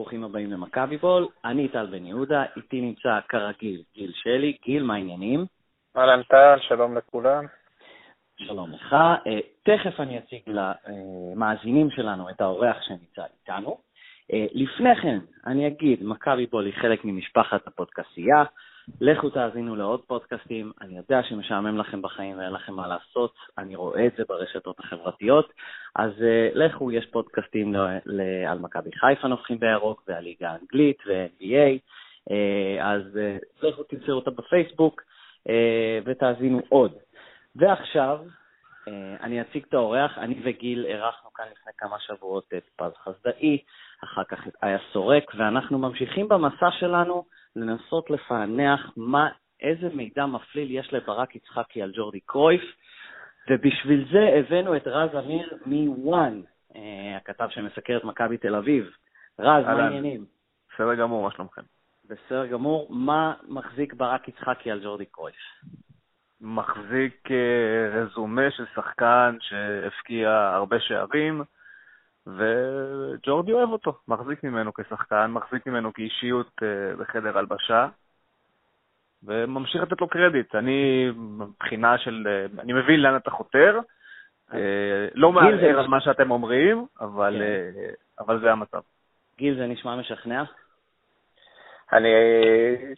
ברוכים הבאים למכבי בול. אני טל בן יהודה, איתי נמצא כרגיל גיל שלי. גיל, מה העניינים? אהלן טל, שלום לכולם. שלום לך. Uh, תכף אני אציג למאזינים שלנו את האורח שנמצא איתנו. Uh, לפני כן, אני אגיד, מכבי בול היא חלק ממשפחת הפודקסייה. לכו תאזינו לעוד פודקאסטים, אני יודע שמשעמם לכם בחיים ואין לכם מה לעשות, אני רואה את זה ברשתות החברתיות, אז uh, לכו, יש פודקאסטים ל- ל- על מכבי חיפה נובחים בירוק והליגה האנגלית ו-NBA, uh, אז uh, לכו תמצאו אותה בפייסבוק uh, ותאזינו עוד. ועכשיו, uh, אני אציג את האורח, אני וגיל אירחנו כאן לפני כמה שבועות את פז חסדאי, אחר כך את איה סורק, ואנחנו ממשיכים במסע שלנו לנסות לפענח מה, איזה מידע מפליל יש לברק יצחקי על ג'ורדי קרויף, ובשביל זה הבאנו את רז אמיר מוואן, אה, הכתב שמסקר את מכבי תל אביב. רז, מה העניינים? בסדר גמור, מה שלומכם? בסדר גמור. מה מחזיק ברק יצחקי על ג'ורדי קרויף? מחזיק אה, רזומה של שחקן שהפקיע הרבה שערים, וג'ורדי אוהב אותו, מחזיק ממנו כשחקן, מחזיק ממנו כאישיות uh, בחדר הלבשה, וממשיך לתת לו קרדיט. אני, מבחינה של, uh, אני מבין לאן אתה חותר, uh, לא מערער על מה שאתם אומרים, אבל, כן. אבל זה המצב. גיל, זה נשמע משכנע? אני,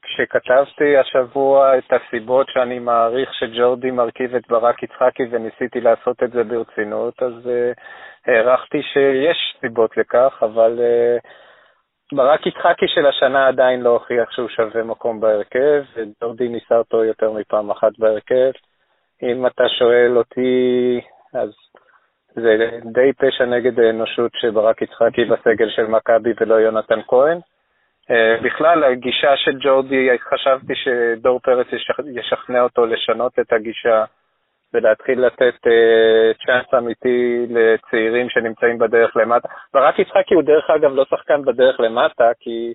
כשכתבתי השבוע את הסיבות שאני מעריך שג'ורדי מרכיב את ברק יצחקי וניסיתי לעשות את זה ברצינות, אז uh, הערכתי שיש סיבות לכך, אבל uh, ברק יצחקי של השנה עדיין לא הוכיח שהוא שווה מקום בהרכב, וג'ורדי ניסה אותו יותר מפעם אחת בהרכב. אם אתה שואל אותי, אז זה די פשע נגד האנושות שברק יצחקי בסגל של מכבי ולא יונתן כהן. Uh, בכלל, הגישה של ג'ורדי, חשבתי שדור פרץ ישכנע אותו לשנות את הגישה ולהתחיל לתת צ'אנס אמיתי לצעירים שנמצאים בדרך למטה. ברק יצחקי הוא דרך אגב לא שחקן בדרך למטה, כי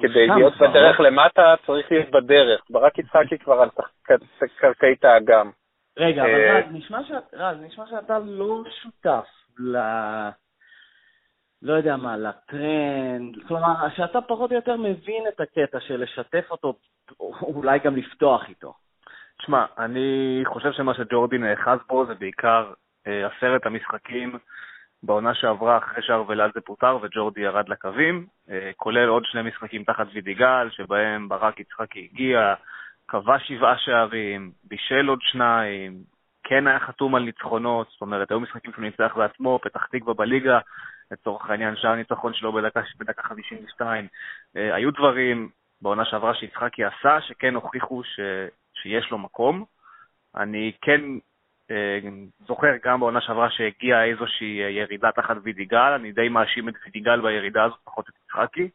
כדי להיות בדרך למטה צריך להיות בדרך. ברק יצחקי כבר על קרקעית האגם. רגע, אבל רז, נשמע, שאת, רז, נשמע שאתה לא שותף ל... לא יודע מה, לטרנד, כלומר, שאתה פחות או יותר מבין את הקטע של לשתף אותו, אולי גם לפתוח איתו. תשמע, אני חושב שמה שג'ורדי נאחז בו זה בעיקר אה, עשרת המשחקים בעונה שעברה אחרי שארוולאזה פוטר וג'ורדי ירד לקווים, אה, כולל עוד שני משחקים תחת וידיגל, שבהם ברק יצחקי הגיע, קבע שבעה שערים, בישל עוד שניים, כן היה חתום על ניצחונות, זאת אומרת, היו משחקים שהוא ניצח בעצמו, פתח תקווה בליגה, לצורך העניין, שער ניצחון שלו בדקה, בדקה 52. אה, היו דברים בעונה שעברה שיצחקי עשה, שכן הוכיחו ש, שיש לו מקום. אני כן אה, זוכר גם בעונה שעברה שהגיעה איזושהי ירידה תחת וידיגל, אני די מאשים את וידיגל בירידה הזאת, פחות את יצחקי.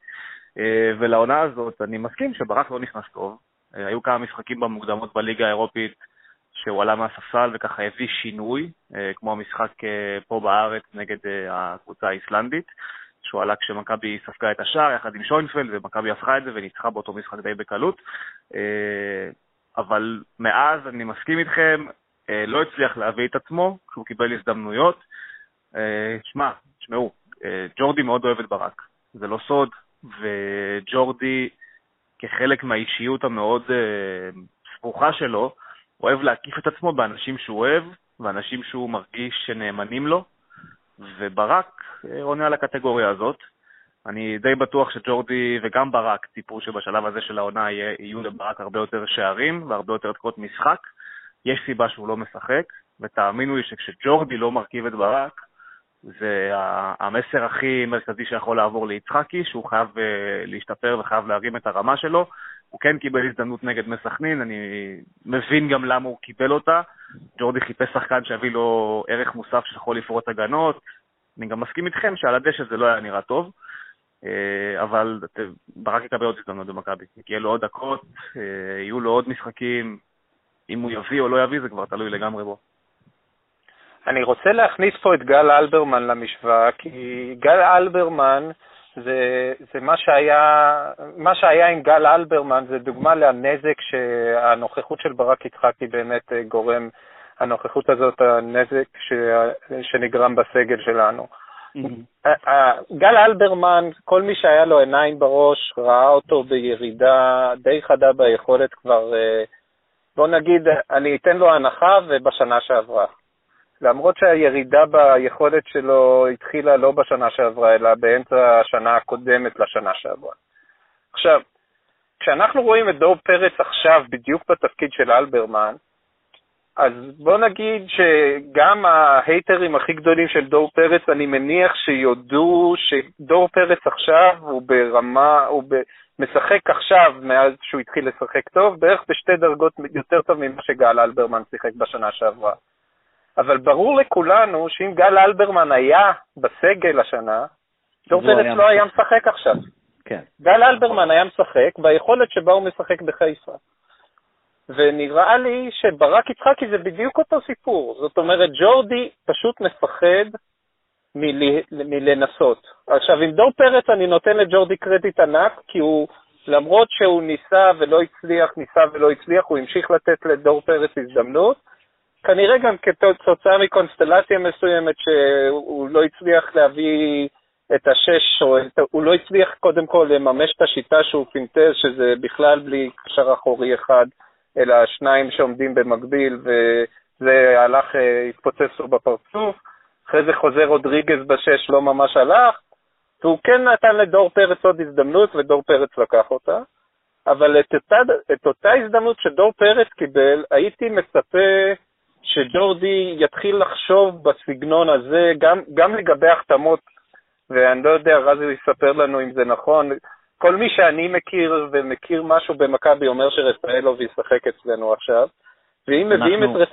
אה, ולעונה הזאת אני מסכים שברק לא נכנס טוב. אה, היו כמה משחקים במוקדמות בליגה האירופית שהוא עלה מהספסל וככה הביא שינוי, אה, כמו המשחק אה, פה בארץ נגד אה, הקבוצה האיסלנדית, שהוא עלה כשמכבי ספגה את השער יחד עם שוינפלד, ומכבי הפכה את זה וניצחה באותו משחק די בקלות. אבל מאז, אני מסכים איתכם, לא הצליח להביא את עצמו כשהוא קיבל הזדמנויות. שמע, תשמעו, ג'ורדי מאוד אוהב את ברק, זה לא סוד, וג'ורדי, כחלק מהאישיות המאוד סבוכה שלו, אוהב להקיף את עצמו באנשים שהוא אוהב, ואנשים שהוא מרגיש שנאמנים לו, וברק אה, עונה על הקטגוריה הזאת. אני די בטוח שג'ורדי וגם ברק ציפו שבשלב הזה של העונה יהיו לברק הרבה יותר שערים והרבה יותר דקות משחק. יש סיבה שהוא לא משחק, ותאמינו לי שכשג'ורדי לא מרכיב את ברק, זה המסר הכי מרכזי שיכול לעבור ליצחקי, שהוא חייב אה, להשתפר וחייב להרים את הרמה שלו, הוא כן קיבל הזדמנות נגד מסכנין, אני מבין גם למה הוא קיבל אותה. ג'ורדי חיפש שחקן שיביא לו ערך מוסף שיכול לפרוט הגנות. אני גם מסכים איתכם שעל הדשא זה לא היה נראה טוב, אבל ברק יקבל עוד הזדמנות במכבי. יהיו לו עוד דקות, אה, יהיו לו עוד משחקים. אם הוא יביא או לא יביא, זה כבר תלוי לגמרי בו. אני רוצה להכניס פה את גל אלברמן למשוואה, כי גל אלברמן, זה, זה מה, שהיה, מה שהיה עם גל אלברמן זה דוגמה לנזק שהנוכחות של ברק יצחקי באמת גורם, הנוכחות הזאת, הנזק ש, שנגרם בסגל שלנו. גל אלברמן, כל מי שהיה לו עיניים בראש, ראה אותו בירידה די חדה ביכולת כבר, אה, בוא נגיד, אני אתן לו הנחה ובשנה שעברה. למרות שהירידה ביכולת שלו התחילה לא בשנה שעברה, אלא באמצע השנה הקודמת לשנה שעברה. עכשיו, כשאנחנו רואים את דוב פרץ עכשיו בדיוק בתפקיד של אלברמן, אז בוא נגיד שגם ההייטרים הכי גדולים של דור פרץ, אני מניח שיודו שדור פרץ עכשיו הוא ברמה, הוא ב, משחק עכשיו, מאז שהוא התחיל לשחק טוב, בערך בשתי דרגות יותר טוב ממה שגל אלברמן שיחק בשנה שעברה. אבל ברור לכולנו שאם גל אלברמן היה בסגל השנה, דור פרץ לא היה משחק עכשיו. כן. גל אלברמן היה משחק ביכולת שבה הוא משחק בחיפה. ונראה לי שברק יצחקי זה בדיוק אותו סיפור. זאת אומרת, ג'ורדי פשוט מפחד מל... מלנסות. עכשיו, עם דור פרץ אני נותן לג'ורדי קרדיט ענק, כי הוא, למרות שהוא ניסה ולא הצליח, ניסה ולא הצליח, הוא המשיך לתת לדור פרץ הזדמנות. כנראה גם כתוצאה מקונסטלציה מסוימת שהוא לא הצליח להביא את השש, או את, הוא לא הצליח קודם כל לממש את השיטה שהוא פינטז, שזה בכלל בלי קשר אחורי אחד, אלא שניים שעומדים במקביל, וזה הלך, אה, התפוצץ לו בפרצוף. אחרי זה חוזר רודריגז בשש, לא ממש הלך, והוא כן נתן לדור פרץ עוד הזדמנות, ודור פרץ לקח אותה. אבל את אותה, את אותה הזדמנות שדור פרץ קיבל, הייתי מצפה שג'ורדי יתחיל לחשוב בסגנון הזה, גם, גם לגבי החתמות, ואני לא יודע, רזי יספר לנו אם זה נכון, כל מי שאני מכיר ומכיר משהו במכבי אומר שרפאלוב ישחק אצלנו עכשיו, ואם מביאים את, רפ...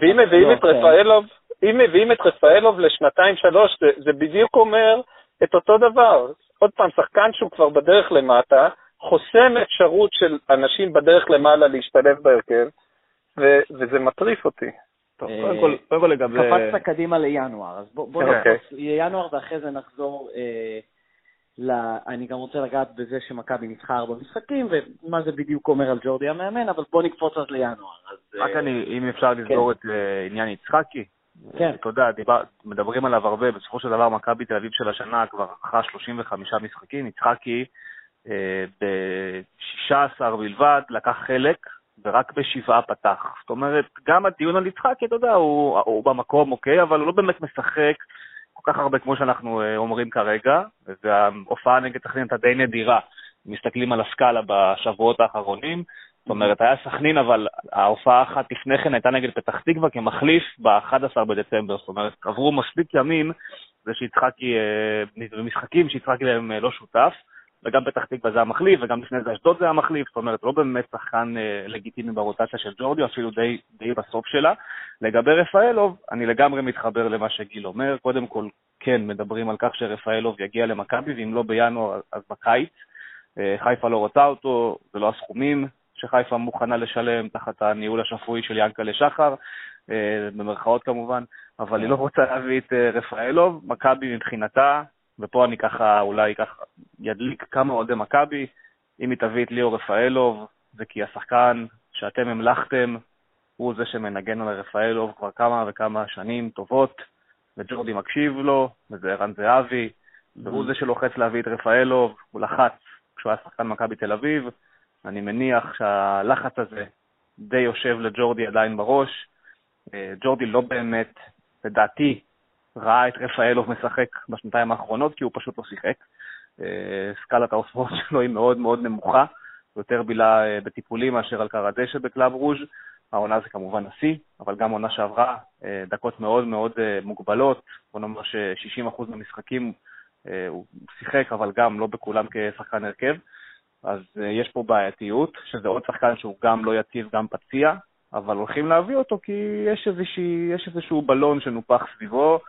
ואם מביאים את אוקיי. רפאלוב, אם מביאים את רפאלוב לשנתיים-שלוש, זה, זה בדיוק אומר את אותו דבר. עוד פעם, שחקן שהוא כבר בדרך למטה, חוסם אפשרות של אנשים בדרך למעלה להשתלב בהרכב, ו- וזה מטריף אותי. טוב, אה, קודם כל לגבי... קפצת קדימה לינואר, אז בוא אוקיי. נקפוץ לינואר ואחרי זה נחזור אה, לה, אני גם רוצה לגעת בזה שמכבי ניצחה ארבע משחקים, ומה זה בדיוק אומר על ג'ורדי המאמן, אבל בוא נקפוץ אז לינואר. אז, רק uh, אני, אם אפשר לסגור כן. את uh, עניין יצחקי. כן. אתה יודע, דיבר, מדברים עליו הרבה, בסופו של דבר מכבי תל אביב של השנה כבר ערכה 35 משחקים, יצחקי uh, ב-16 בלבד לקח חלק, ורק בשבעה פתח. זאת אומרת, גם הדיון על יצחקי, אתה יודע, הוא, הוא במקום, אוקיי, אבל הוא לא באמת משחק. כך הרבה כמו שאנחנו אה, אומרים כרגע, וההופעה נגד סכנין הייתה די נדירה, מסתכלים על הסקאלה בשבועות האחרונים. זאת אומרת, היה סכנין, אבל ההופעה האחת לפני כן הייתה נגד פתח תקווה כמחליף ב-11 בדצמבר. זאת אומרת, עברו מספיק ימים, זה שיצחקי, אה, במשחקים שיצחקי להם אה, לא שותף, וגם פתח תקווה זה המחליף, וגם לפני זה אשדוד זה המחליף, זאת אומרת, לא באמת שחקן לגיטימי ברוטציה של ג'ורדי, אפילו די, די בסוף שלה. לגבי רפאלוב, אני לגמרי מתחבר למה שגיל אומר. קודם כל, כן, מדברים על כך שרפאלוב יגיע למכבי, ואם לא בינואר, אז בקיץ. אה, חיפה לא רוצה אותו, זה לא הסכומים שחיפה מוכנה לשלם תחת הניהול השפוי של ינקלה שחר, אה, במרכאות כמובן, אבל היא לא רוצה להביא את אה, רפאלוב. מכבי מבחינתה, ופה אני ככה אולי ככה ידליק כמה אוהדי מכבי, אם היא תביא את ליאור רפאלוב, זה כי השחקן שאתם המלכתם הוא זה שמנגן על רפאלוב כבר כמה וכמה שנים טובות, וג'ורדי מקשיב לו, וזה ערן זהבי, והוא זה שלוחץ להביא את רפאלוב, הוא לחץ כשהוא היה שחקן מכבי תל אביב. אני מניח שהלחץ הזה די יושב לג'ורדי עדיין בראש. אה, ג'ורדי לא באמת, לדעתי, ראה את רפאלוב משחק בשנתיים האחרונות, כי הוא פשוט לא שיחק. אה, סקאלת ההופעות שלו היא מאוד מאוד נמוכה, יותר בילה אה, בטיפולים מאשר על כר הדשא בקלאב ברוז'. העונה זה כמובן השיא, אבל גם עונה שעברה, אה, דקות מאוד מאוד מוגבלות, בוא נאמר ש-60% מהמשחקים הוא שיחק, אבל גם לא בכולם כשחקן הרכב. אז יש פה בעייתיות, שזה עוד שחקן שהוא גם לא יציב, גם פציע, אבל הולכים להביא אותו כי יש, איזושהי, יש איזשהו בלון שנופח סביבו,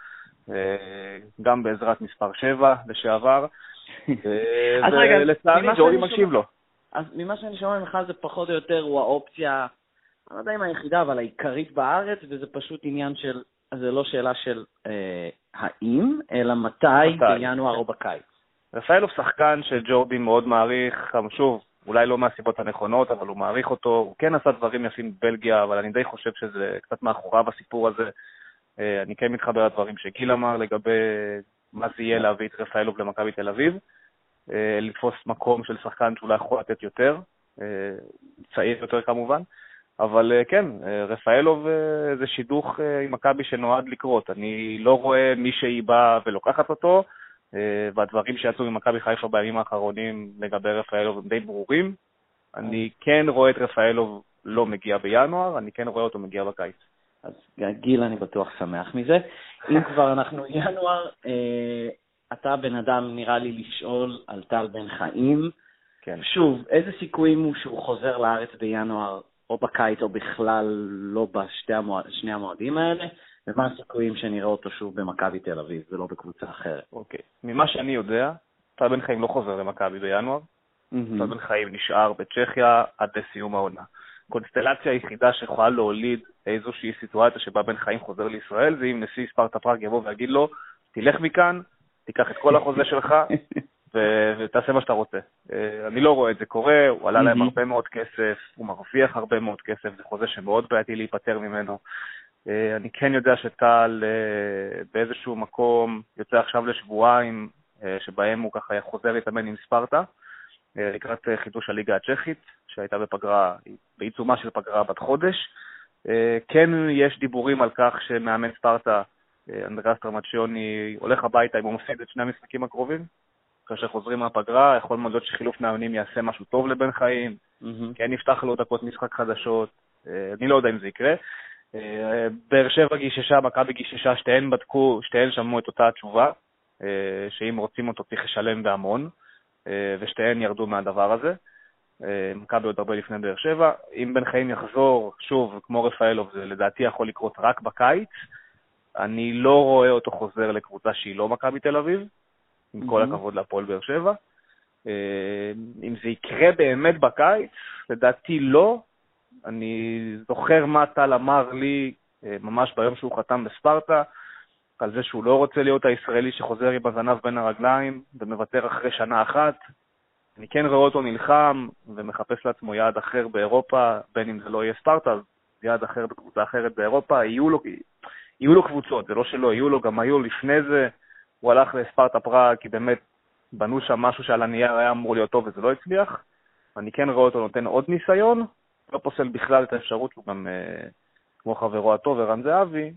גם בעזרת מספר 7 לשעבר. ולצערי ג'ורדי מקשיב לו. אז ממה שאני שומע ממך זה פחות או יותר הוא האופציה אני לא יודע אם היחידה, אבל העיקרית בארץ, וזה פשוט עניין של, זה לא שאלה של אה, האם, אלא מתי, מתי, בינואר או בקיץ. רפאלוב שחקן שג'ורדי מאוד מעריך, שוב, אולי לא מהסיבות הנכונות, אבל הוא מעריך אותו. הוא כן עשה דברים יפים בבלגיה, אבל אני די חושב שזה קצת מאחוריו הסיפור הזה. אה, אני כן מתחבר לדברים שגיל אמר לגבי מה זה יהיה להביא את רפאלוב למכבי תל אביב, לתפוס מקום של שחקן שאולי יכול לתת יותר, צעיר יותר כמובן, אבל כן, רפאלוב זה שידוך עם מכבי שנועד לקרות. אני לא רואה מי שהיא באה ולוקחת אותו, והדברים שיצאו ממכבי חיפה בימים האחרונים לגבי רפאלוב הם די ברורים. אני כן רואה את רפאלוב לא מגיע בינואר, אני כן רואה אותו מגיע בקיץ. אז גיל, אני בטוח שמח מזה. אם כבר אנחנו ינואר, אה, אתה בן אדם, נראה לי, לשאול על טל בן חיים. כן. שוב, איזה סיכויים הוא שהוא חוזר לארץ בינואר, או בקיץ, או בכלל לא בשני המועד, המועדים האלה? ומה הסיכויים שנראה אותו שוב במכבי תל אביב ולא בקבוצה אחרת? אוקיי. ממה שאני יודע, טל בן חיים לא חוזר למכבי בינואר. טל בן חיים נשאר בצ'כיה עד לסיום העונה. הקונסטלציה היחידה שיכולה להוליד איזושהי סיטואציה שבה בן חיים חוזר לישראל, זה אם נשיא ספרטה פראג יבוא ויגיד לו, תלך מכאן, תיקח את כל החוזה שלך ו- ותעשה מה שאתה רוצה. אה, אני לא רואה את זה קורה, הוא עלה להם הרבה מאוד כסף, הוא מרוויח הרבה מאוד כסף, זה חוזה שמאוד בעייתי להיפטר ממנו. אה, אני כן יודע שטל אה, באיזשהו מקום יוצא עכשיו לשבועיים, שבהם הוא ככה חוזר להתאמן עם ספרטה. אה, לקראת אה, חידוש הליגה הצ'כית, שהייתה בפגרה, בעיצומה של פגרה בת חודש. אה, כן יש דיבורים על כך שמאמן ספרטה, אנדרס טרמצ'יוני, הולך הביתה אם הוא מפסיד את שני המשחקים הקרובים. כאשר חוזרים מהפגרה, יכול מאוד להיות שחילוף מאמנים יעשה משהו טוב לבן חיים, mm-hmm. כן יפתח לו דקות משחק חדשות, אני לא יודע אם זה יקרה. באר שבע גיששה, מכבי גיששה, שתיהן בדקו, שתיהן שמעו את אותה התשובה, שאם רוצים אותו צריך לשלם בהמון. אה, ושתיהן ירדו מהדבר הזה. אה, מכבי עוד הרבה לפני באר שבע. אם בן חיים יחזור, שוב, כמו רפאלוב, זה לדעתי יכול לקרות רק בקיץ. אני לא רואה אותו חוזר לקבוצה שהיא לא מכבי תל אביב, עם כל הכבוד להפועל באר שבע. אה, אם זה יקרה באמת בקיץ, לדעתי לא. אני זוכר מה טל אמר לי ממש ביום שהוא חתם בספרטה, על זה שהוא לא רוצה להיות הישראלי שחוזר עם הזנב בין הרגליים ומוותר אחרי שנה אחת. אני כן רואה אותו נלחם ומחפש לעצמו יעד אחר באירופה, בין אם זה לא יהיה ספרטה, יעד אחר בקבוצה אחרת באירופה. יהיו לו, יהיו לו קבוצות, זה לא שלא, יהיו לו, גם היו לפני זה. הוא הלך לספרטה פראג, כי באמת בנו שם משהו שעל הנייר היה אמור להיות טוב וזה לא הצליח. אני כן רואה אותו נותן עוד ניסיון, לא פוסל בכלל את האפשרות שהוא גם, אה, כמו חברו הטוב ערן זהבי,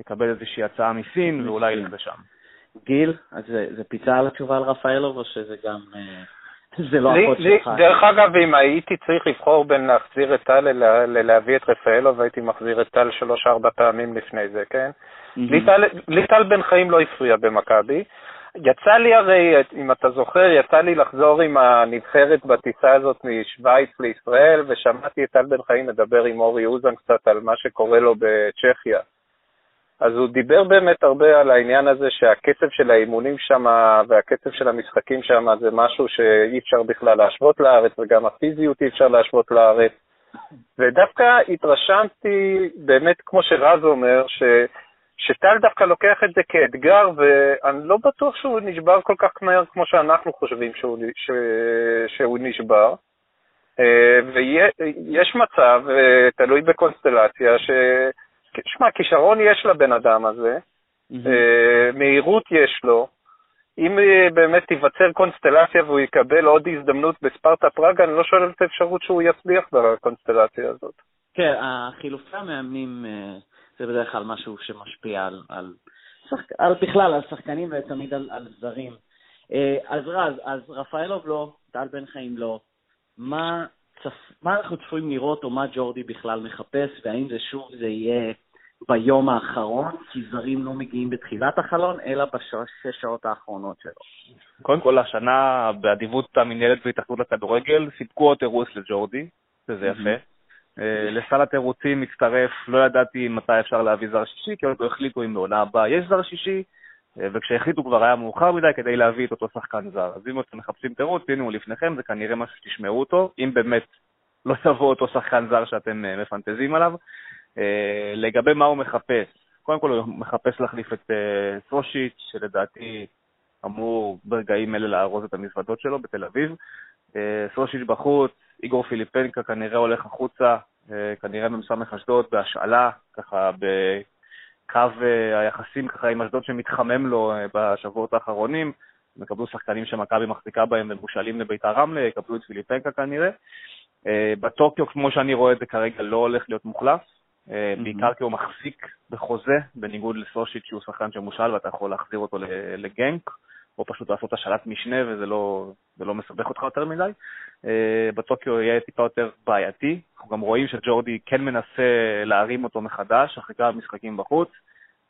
יקבל איזושהי הצעה מסין ואולי ילך לשם. גיל, אז זה, זה פיצה על התשובה על רפאלוב או שזה גם... אה, זה לא החוד שלך. דרך אגב, אם הייתי צריך לבחור בין להחזיר את טל ללהביא את רפאלוב, הייתי מחזיר את טל שלוש-ארבע פעמים לפני זה, כן? לי טל בן חיים לא הפריע במכבי. יצא לי הרי, אם אתה זוכר, יצא לי לחזור עם הנבחרת בטיסה הזאת משוויץ לישראל, ושמעתי את טל בן חיים מדבר עם אורי אוזן קצת על מה שקורה לו בצ'כיה. אז הוא דיבר באמת הרבה על העניין הזה שהקצב של האימונים שם והקצב של המשחקים שם זה משהו שאי אפשר בכלל להשוות לארץ, וגם הפיזיות אי אפשר להשוות לארץ. ודווקא התרשמתי, באמת, כמו שרז אומר, ש... שטל דווקא לוקח את זה כאתגר, ואני לא בטוח שהוא נשבר כל כך מהר כמו שאנחנו חושבים שהוא, ש... שהוא נשבר. אה, ויש מצב, אה, תלוי בקונסטלציה, ש... שמע, כישרון יש לבן אדם הזה, אה, מהירות יש לו. אם אה, באמת תיווצר קונסטלציה והוא יקבל עוד הזדמנות בספרטה פראגה, אני לא שואל את האפשרות שהוא יצליח בקונסטלציה הזאת. כן, החילופי המאמנים אה, זה בדרך כלל משהו שמשפיע על, על, שחק... על בכלל, על שחקנים ותמיד על, על זרים. אז רז, אז רפאלוב לא, טל בן חיים לא. מה צפ... מה אנחנו צפויים לראות, או מה ג'ורדי בכלל מחפש, והאם זה שוב זה יהיה ביום האחרון, כי זרים לא מגיעים בתחילת החלון, אלא בשש שעות האחרונות שלו. קודם כל, השנה, באדיבות המנהלת והתאחדות לכדורגל, סיפקו עוד תירוץ לג'ורדי, שזה יפה. אה, לסל התירוצים מצטרף, לא ידעתי מתי אפשר להביא זר שישי, כי עוד לא החליטו אם בעונה הבאה יש זר שישי, וכשהחליטו כבר היה מאוחר מדי כדי להביא את אותו שחקן זר. אז אם אתם מחפשים תירוץ, הנה הוא לפניכם, זה כנראה משהו שתשמעו אותו, אם באמת לא תבוא אותו שחקן זר שאתם אה, מפנטזים עליו. אה, לגבי מה הוא מחפש, קודם כל הוא מחפש להחליף את סרושיץ', שלדעתי אמור ברגעים אלה לארוז את המזוודות שלו בתל אביב. סרושיץ' בחוץ, איגור פיליפנקה כנראה הולך החוצה, כנראה ממסמך אשדוד בהשאלה, ככה קו אה, היחסים ככה עם אשדוד שמתחמם לו אה, בשבועות האחרונים. הם יקבלו שחקנים שמכבי מחזיקה בהם ומושאלים לביתר רמלה, יקבלו את פיליפנקה כנראה. בטוקיו, כמו שאני רואה את זה כרגע, לא הולך להיות מוחלף, בעיקר כי הוא מחזיק בחוזה, בניגוד לסושיץ' שהוא שחקן שמושאל ואתה יכול להחזיר אותו לגנק. או פשוט לעשות השאלת משנה וזה לא, לא מסבך אותך יותר מדי. Uh, בטוקיו יהיה טיפה יותר בעייתי. אנחנו גם רואים שג'ורדי כן מנסה להרים אותו מחדש אחרי כמה משחקים בחוץ.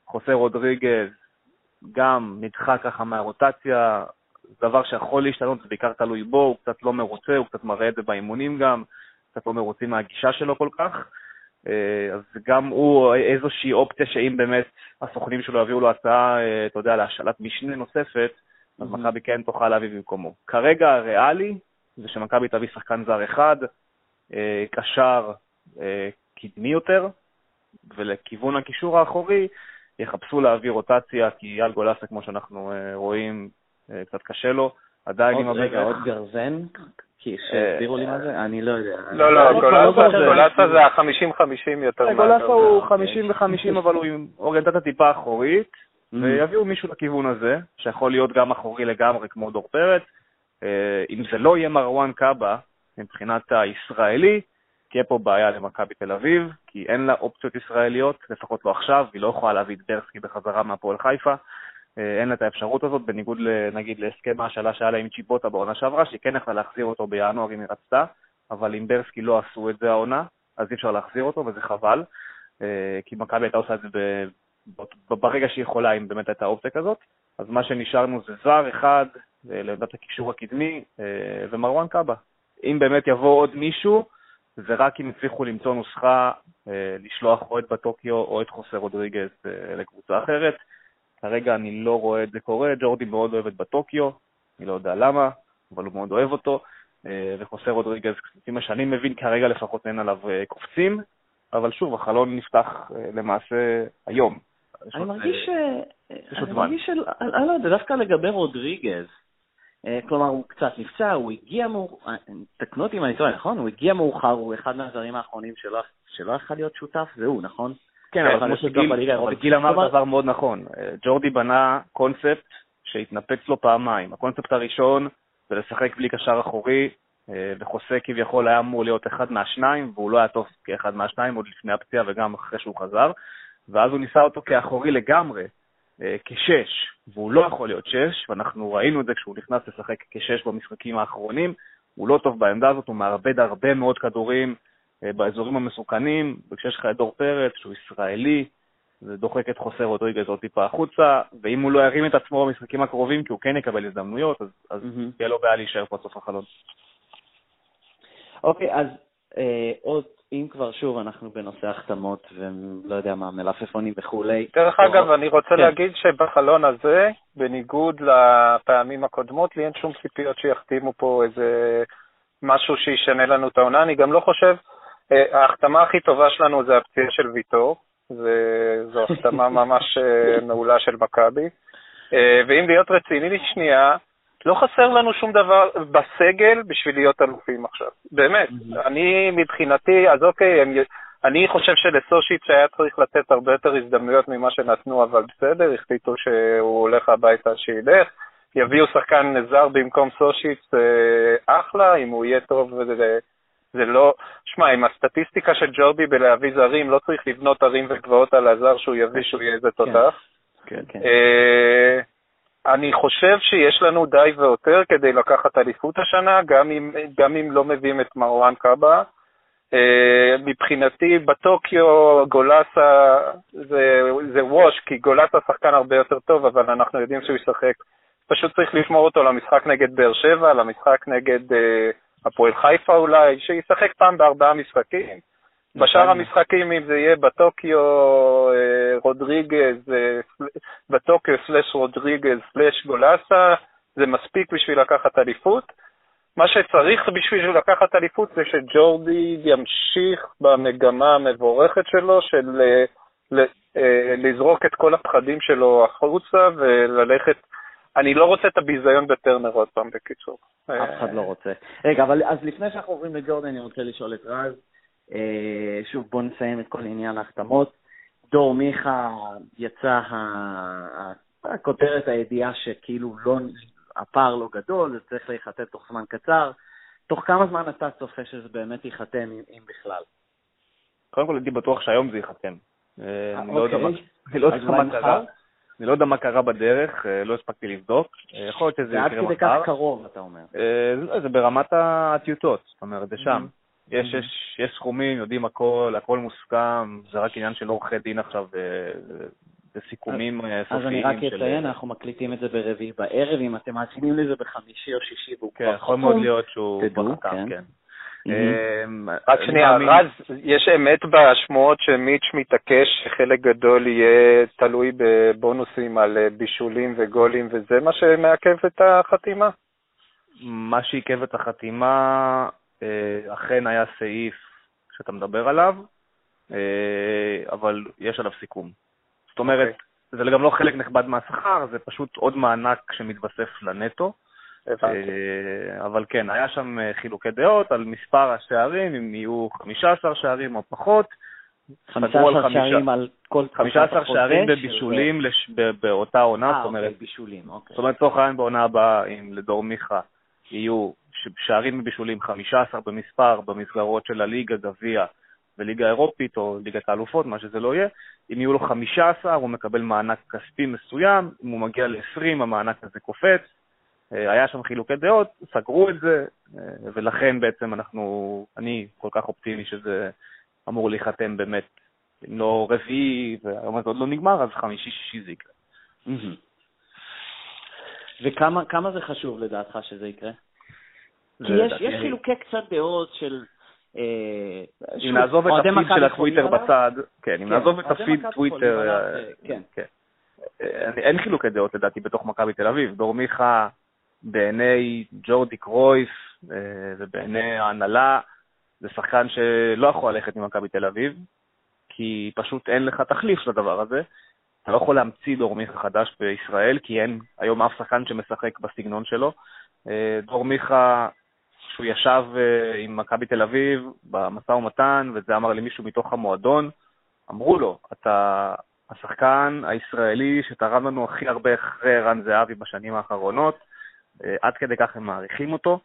חוסה רודריגז גם נדחה ככה מהרוטציה, דבר שיכול להשתנות, זה בעיקר תלוי בו, הוא קצת לא מרוצה, הוא קצת מראה את זה באימונים גם, קצת לא מרוצים מהגישה שלו כל כך. אה, אז גם הוא איזושהי אופציה שאם באמת הסוכנים שלו יביאו לו הצעה, אה, אתה יודע, להשאלת משנה נוספת, אז mm-hmm. מכבי כן תוכל להביא במקומו. כרגע הריאלי זה שמכבי תביא שחקן זר אחד, אה, קשר אה, קדמי יותר, ולכיוון הקישור האחורי יחפשו להביא רוטציה, כי אייל גולסה, כמו שאנחנו אה, רואים, קצת קשה לו. עדיין עם הברך. רגע, עוד גרזן? כי שהסבירו לי מה זה? אני לא יודע. לא, לא, גולסה זה ה-50-50 יותר. גולסה הוא 50 ו-50, אבל הוא עם אוריינטציה טיפה אחורית. Mm. ויביאו מישהו לכיוון הזה, שיכול להיות גם אחורי לגמרי כמו דור פרץ. אה, אם זה לא יהיה מרואן קאבה, מבחינת הישראלי, תהיה פה בעיה למכבי תל אביב, כי אין לה אופציות ישראליות, לפחות לא עכשיו, היא לא יכולה להביא את ברסקי בחזרה מהפועל חיפה. אה, אין לה את האפשרות הזאת, בניגוד נגיד להסכם ההשאלה שהיה לה עם צ'יבוטה בעונה שעברה, שהיא כן יכלה להחזיר אותו בינואר אם היא רצתה, אבל אם ברסקי לא עשו את זה העונה, אז אי אפשר להחזיר אותו, וזה חבל, אה, כי מכבי הייתה עושה את זה ברגע שהיא יכולה, אם באמת הייתה אופציה כזאת. אז מה שנשארנו זה זר אחד אה, לעמדת הקישור הקדמי אה, ומרואן קאבה. אם באמת יבוא עוד מישהו, זה רק אם הצליחו למצוא נוסחה אה, לשלוח או את בטוקיו או את חוסר רודריגז לקבוצה אחרת. כרגע אני לא רואה את זה קורה, ג'ורדי מאוד אוהב את בטוקיו, אני לא יודע למה, אבל הוא מאוד אוהב אותו, וחוסר רודריגז, לפי מה שאני מבין, כרגע לפחות אין עליו קופצים, אבל שוב, החלון נפתח למעשה היום. אני מרגיש ש... אני מרגיש ש... אני לא יודע, דווקא לגבי רודריגז, אה, כלומר, הוא קצת נפצע, הוא הגיע מאוחר, אה, תקנו אותי אם אני טועה, נכון? הוא הגיע מאוחר, הוא אחד מהזרים האחרונים שלא יכול להיות שותף, זה הוא, נכון? כן, אבל כמו שגיל אמר דבר מאוד נכון. אה, ג'ורדי בנה קונספט שהתנפץ לו פעמיים. הקונספט הראשון זה לשחק בלי קשר אחורי, וחוסה כביכול היה אמור להיות אחד מהשניים, והוא לא היה טוב כאחד מהשניים עוד לפני הפציעה וגם אחרי שהוא חזר. ואז הוא ניסה אותו כאחורי לגמרי, אה, כשש, והוא לא יכול להיות שש, ואנחנו ראינו את זה כשהוא נכנס לשחק כשש במשחקים האחרונים, הוא לא טוב בעמדה הזאת, הוא מאבד הרבה מאוד כדורים אה, באזורים המסוכנים, וכשיש לך את דור פרץ, שהוא ישראלי, זה דוחק את חוסר רודריגז עוד טיפה החוצה, ואם הוא לא ירים את עצמו במשחקים הקרובים, כי הוא כן יקבל הזדמנויות, אז, אז mm-hmm. תהיה לו בעיה להישאר פה עד סוף החלון. אוקיי, okay, אז אה, עוד אם כבר שוב אנחנו בנושא החתמות ולא יודע מה, מלפפונים וכולי. דרך אגב, אני רוצה כן. להגיד שבחלון הזה, בניגוד לפעמים הקודמות, לי אין שום ציפיות שיחתימו פה איזה משהו שישנה לנו את העונה. אני גם לא חושב, אה, ההחתמה הכי טובה שלנו זה הפציעה של ויטור, זו החתמה ממש אה, מעולה של מכבי. אה, ואם להיות רציני שנייה, לא חסר לנו שום דבר בסגל בשביל להיות אלופים עכשיו. באמת. Mm-hmm. אני מבחינתי, אז אוקיי, הם, אני חושב שלסושיץ' היה צריך לתת הרבה יותר הזדמנויות ממה שנתנו, אבל בסדר, החליטו שהוא הולך הביתה שילך. יביאו שחקן זר במקום סושיץ', אה, אחלה, אם הוא יהיה טוב וזה... זה לא, שמע, עם הסטטיסטיקה של ג'ורבי בלהביא זרים, לא צריך לבנות ערים וגבעות על הזר שהוא יביא שהוא יהיה איזה תותח. כן, כן. אה, אני חושב שיש לנו די ויותר כדי לקחת אליפות השנה, גם אם, גם אם לא מביאים את מרואן קאבה. Uh, מבחינתי בטוקיו גולסה זה, זה ווש, כי גולסה שחקן הרבה יותר טוב, אבל אנחנו יודעים שהוא ישחק. פשוט צריך לשמור אותו למשחק נגד באר שבע, למשחק נגד uh, הפועל חיפה אולי, שישחק פעם בארבעה משחקים. בשאר. המשחקים, אם זה יהיה בטוקיו אה, רודריגז, אה, בטוקיו סלש רודריגז סלש גולסה, זה מספיק בשביל לקחת אליפות. מה שצריך בשביל לקחת אליפות זה שג'ורדי ימשיך במגמה המבורכת שלו של אה, לזרוק את כל הפחדים שלו החוצה וללכת אני לא רוצה את הביזיון בטרנר עוד פעם, בקיצור. אף אחד לא רוצה. רגע, אבל אז לפני שאנחנו עוברים לג'ורדי, אני רוצה לשאול את רז, שוב, בואו נסיים את כל עניין ההחתמות. דור מיכה יצא הכותרת, הידיעה שכאילו לא, הפער לא גדול, זה צריך להיחתם תוך זמן קצר. תוך כמה זמן אתה צופה שזה באמת ייחתם, אם, בכלל? קודם כל הייתי בטוח שהיום זה ייחתם. אה, אני לא יודע מה- אוקיי. לא מחר? קרה. אני לא יודע מה קרה בדרך, אה, לא הספקתי לבדוק. אה, יכול להיות שזה זה עד יקרה כדי מחר. כך קרוב, אתה אומר. אה, זה- זה ברמת הטיוטות, זאת אומרת, זה שם. יש, יש, יש סכומים, יודעים הכל, הכל מוסכם, זה רק עניין של עורכי דין עכשיו, אה, וסיכומים אה, אז סופיים אני רק של... אציין, אנחנו מקליטים את זה ברביעי בערב, אם אתם מאזינים לזה בחמישי או שישי והוא כן, כבר יכול מאוד חתום. להיות שהוא כבר חתם, כן. כן. Mhm. אה, רק שנייה, רז, יש אמת בשמועות שמיץ' מתעקש שחלק גדול יהיה תלוי בבונוסים על אה, בישולים וגולים, וזה מה שמעכב את החתימה? מה שעיכב את החתימה, אה, אכן היה סעיף שאתה מדבר עליו, אה, אבל יש עליו סיכום. זאת אומרת, אוקיי. זה גם לא חלק נכבד מהשכר, זה פשוט עוד מענק שמתווסף לנטו. אה, אבל כן, היה שם אה, חילוקי דעות על מספר השערים, אם יהיו 15 שערים או פחות. סגרו על 15 חמישה- שערים על כל תקופת 15 החוזה שערים בבישולים לש- ב- באותה עונה, אה, זאת אומרת, אוקיי, בישולים, אוקיי. זאת אומרת, לצורך העניין בעונה הבאה, אם לדור מיכה יהיו שערים ובישולים 15 במספר במסגרות של הליגה, גביע וליגה אירופית או ליגת האלופות, מה שזה לא יהיה, אם יהיו לו 15 הוא מקבל מענק כספי מסוים, אם הוא מגיע ל-20 המענק הזה קופץ. אה, היה שם חילוקי דעות, סגרו את זה, אה, ולכן בעצם אנחנו, אני כל כך אופטימי שזה אמור להיחתם באמת, אם לא רביעי, והיום הזה עוד לא נגמר, אז חמישי-שישי זה יקרה. מהמם. וכמה כמה זה חשוב לדעתך שזה יקרה? כי יש, יש חילוקי קצת דעות של... אה, אם שוב, נעזוב את הפיד של הטוויטר? בצד, כן, אם כן, נעזוב את הפיד טוויטר, אה, אה, כן. כן. אה, אין- חילוקי דעות לדעתי בתוך מכבי תל אביב. דור מיכה, בעיני ג'ורדי קרויף אה, ובעיני ההנהלה, זה שחקן שלא יכול ללכת ממכבי תל אביב, כי פשוט אין לך תחליף לדבר הזה. אתה לא יכול להמציא דור מיכה חדש בישראל, כי אין היום אף שחקן שמשחק בסגנון שלו. אה, דור מיכה, כשהוא ישב אה, עם מכבי תל אביב במשא ומתן, וזה אמר לי מישהו מתוך המועדון, אמרו לו, אתה השחקן הישראלי שתרם לנו הכי הרבה אחרי ערן זהבי בשנים האחרונות, אה, עד כדי כך הם מעריכים אותו.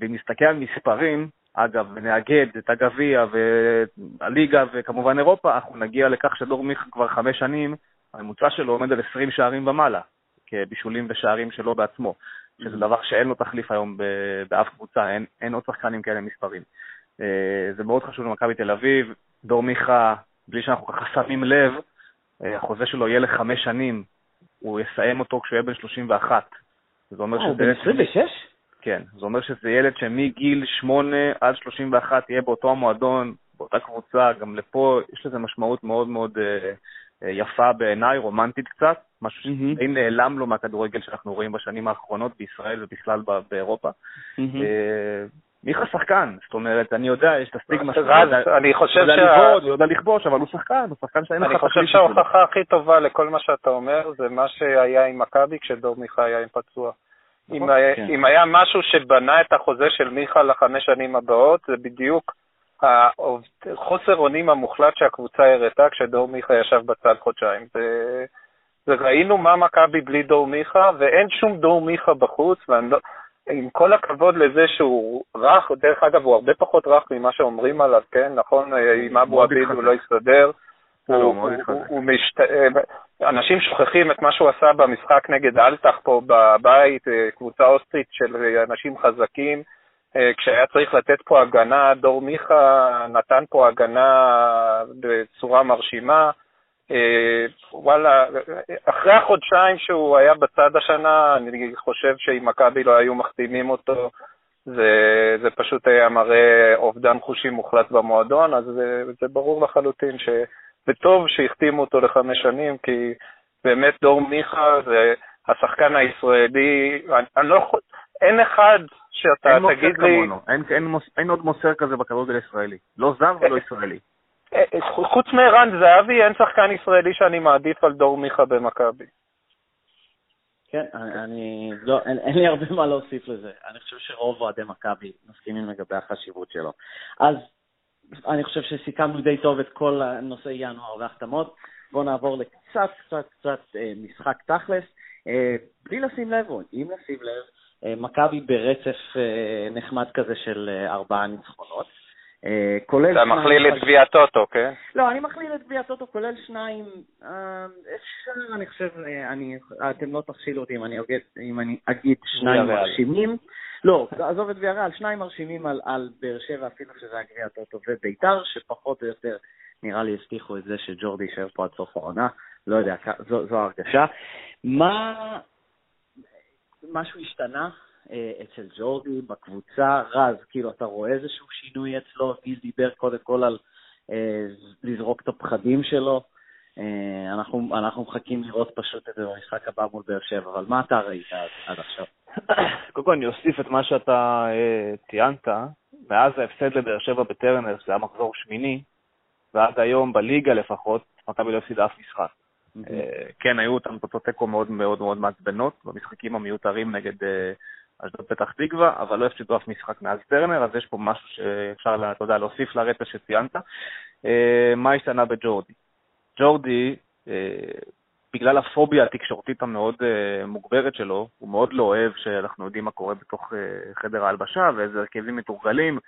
ואם נסתכל על מספרים, אגב, ונאגד את הגביע והליגה וכמובן אירופה, אנחנו נגיע לכך שדור מיכה כבר חמש שנים, הממוצע שלו עומד על 20 שערים ומעלה, כבישולים ושערים שלו בעצמו, שזה דבר שאין לו תחליף היום באף קבוצה, אין, אין עוד שחקנים כאלה מספרים. אה, זה מאוד חשוב למכבי תל אביב, דור מיכה, בלי שאנחנו ככה שמים לב, אה, החוזה שלו יהיה לחמש שנים, הוא יסיים אותו כשהוא יהיה בן 31. זה אומר אה, הוא שזה... בן 26? כן, זה אומר שזה ילד שמגיל 8 עד 31 יהיה באותו המועדון, באותה קבוצה, גם לפה יש לזה משמעות מאוד מאוד יפה בעיניי, רומנטית קצת, משהו. שדי נעלם לו מהכדורגל שאנחנו רואים בשנים האחרונות בישראל ובכלל ב- באירופה. אה, מיכה שחקן, זאת אומרת, אני יודע, יש את הסטיגמה יודע- אני הוא חושב לבעוט, הוא יודע לכבוש, אבל הוא שחקן, הוא שחקן שאין לך אני חושב. שההוכחה הכי טובה לכל מה שאתה אומר זה מה שהיה עם מכבי כשדור מיכה היה עם פצוע. נכון, אם היה- כן. אם היה משהו שבנה את החוזה של מיכה לחמש שנים הבאות, זה בדיוק חוסר אונים המוחלט שהקבוצה הראתה כשדור מיכה ישב בצד חודשיים. זה- זה ראינו מה מכבי בלי דור מיכה, ואין שום דור מיכה בחוץ, ואני לא... עם כל הכבוד לזה שהוא רך, דרך אגב, הוא הרבה פחות רך ממה שאומרים עליו, כן? נכון, עם אבו עביד. הוא לא הסתדר. לא. הוא משת... אנשים שוכחים את מה שהוא עשה במשחק נגד אלטח פה בבית, אה, קבוצה אוסטרית של אנשים חזקים. אה, כשהיה צריך לתת פה הגנה, דור מיכה נתן פה הגנה בצורה מרשימה. אה, וואלה, אחרי החודשיים שהוא היה בצד השנה, אני חושב שאם מכבי לא היו מחתימים אותו, זה, זה פשוט היה מראה אובדן חושים מוחלט במועדון, אז זה, זה ברור לחלוטין ש... וטוב שהחתימו אותו לחמש שנים, כי באמת דור מיכה זה השחקן הישראלי, אני, אני לא יכול, אין אחד שאתה אין תגיד לי, כמונו, אין- אין מוס- אין עוד מוסר כזה בכדורגל הישראלי. לא זר ולא ישראלי. אה, אה, חוץ מערן זהבי, אין שחקן ישראלי שאני מעדיף על דור מיכה במכבי. כן, אני, אני לא, אין, אין לי הרבה מה להוסיף לזה. אני חושב שרוב אוהדי מכבי מסכימים לגבי החשיבות שלו. אז אני חושב שסיכמנו די טוב את כל נושא ינואר והחתמות. בואו נעבור לקצת, קצת, קצת אה, משחק תכלס. אה, בלי לשים לב, או אם לשים לב, אה, מכבי ברצף אה, נחמד כזה של אה, ארבעה ניצחונות. אה, כולל... אתה מכליל את גביע הטוטו, כן? לא, אני מכליל את גביע הטוטו, כולל שניים. אה, אפשר, אני חושב, אני, אתם לא תכשילו אותי אם אני, אגיד, אם אני אגיד שניים מרשימים. לא, עזוב את גביע ריאל, שניים מרשימים על, על באר שבע, אפילו שזה היה גביע הטוטו וביתר, שפחות או יותר נראה לי הבטיחו את זה שג'ורדי יישאר פה עד סוף העונה. לא יודע, זו, זו הרגשה. מה... משהו השתנה אה, אצל ג'ורדי בקבוצה, רז, כאילו, אתה רואה איזשהו שינוי אצלו? גיל דיבר קודם כל על אה, לזרוק את הפחדים שלו. אה, אנחנו, אנחנו מחכים לראות פשוט את זה במשחק הבא מול באר שבע, אבל מה אתה ראית עד, עד עכשיו? קודם כל אני אוסיף את מה שאתה אה, ציינת. מאז ההפסד לבאר שבע בטרנר, שזה היה מחזור שמיני, ועד היום בליגה לפחות, מכבי לא הפסידה אף משחק. אה, כן, היו אותם תוצאות תיקו מאוד מאוד מאוד מעצבנות במשחקים המיותרים נגד אה, אשדוד פתח תקווה, אבל לא הפסידו אף משחק מאז טרנר, אז יש פה משהו שאפשר, אתה יודע, להוסיף לרצף שציינת. אה, מה השתנה בג'ורדי? ג'ורדי, בגלל הפוביה התקשורתית המאוד מוגברת שלו, הוא מאוד לא אוהב שאנחנו יודעים מה קורה בתוך חדר ההלבשה ואיזה הרכבים מתורגלים.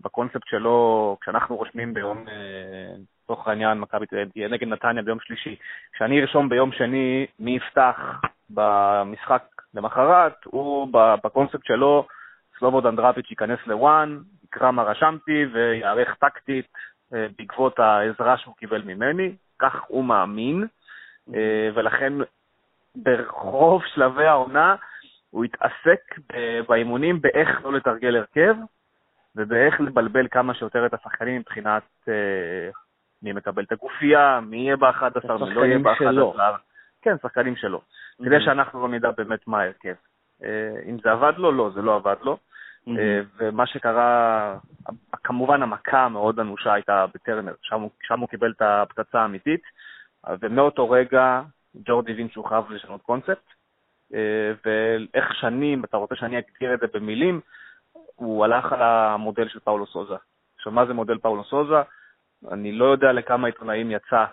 בקונספט שלו, כשאנחנו רושמים ביום, לצורך העניין, מכבי תהיה נגד נתניה ביום שלישי, כשאני ארשום ביום שני מי יפתח במשחק למחרת, הוא בקונספט שלו, סלובוד אנדרפיץ' ייכנס לוואן, יקרא מה רשמתי ויערך טקטית אה, בעקבות העזרה שהוא קיבל ממני, כך הוא מאמין, אה, ולכן ברוב שלבי העונה הוא התעסק באימונים באיך לא לתרגל הרכב ובאיך לבלבל כמה שיותר את השחקנים מבחינת אה, מי מקבל את הגופייה, מי יהיה ב-11, מי לא יהיה ב-11. כן, שחקנים שלו. Mm-hmm. כדי שאנחנו לא נדע באמת מה ההרכב. אה, אם זה עבד לו, לא, זה לא עבד לו. Mm-hmm. ומה שקרה, כמובן המכה המאוד אנושה הייתה בטרנר, שם, שם הוא קיבל את הפצצה האמיתית, ומאותו רגע ג'ורדי הבין שהוא חייב לשנות קונספט, אה, ואיך שנים, אתה רוצה שאני אגדיר את זה במילים, הוא הלך על המודל של פאולו סוזה. עכשיו, מה זה מודל פאולו סוזה? אני לא יודע לכמה עיתונאים יצא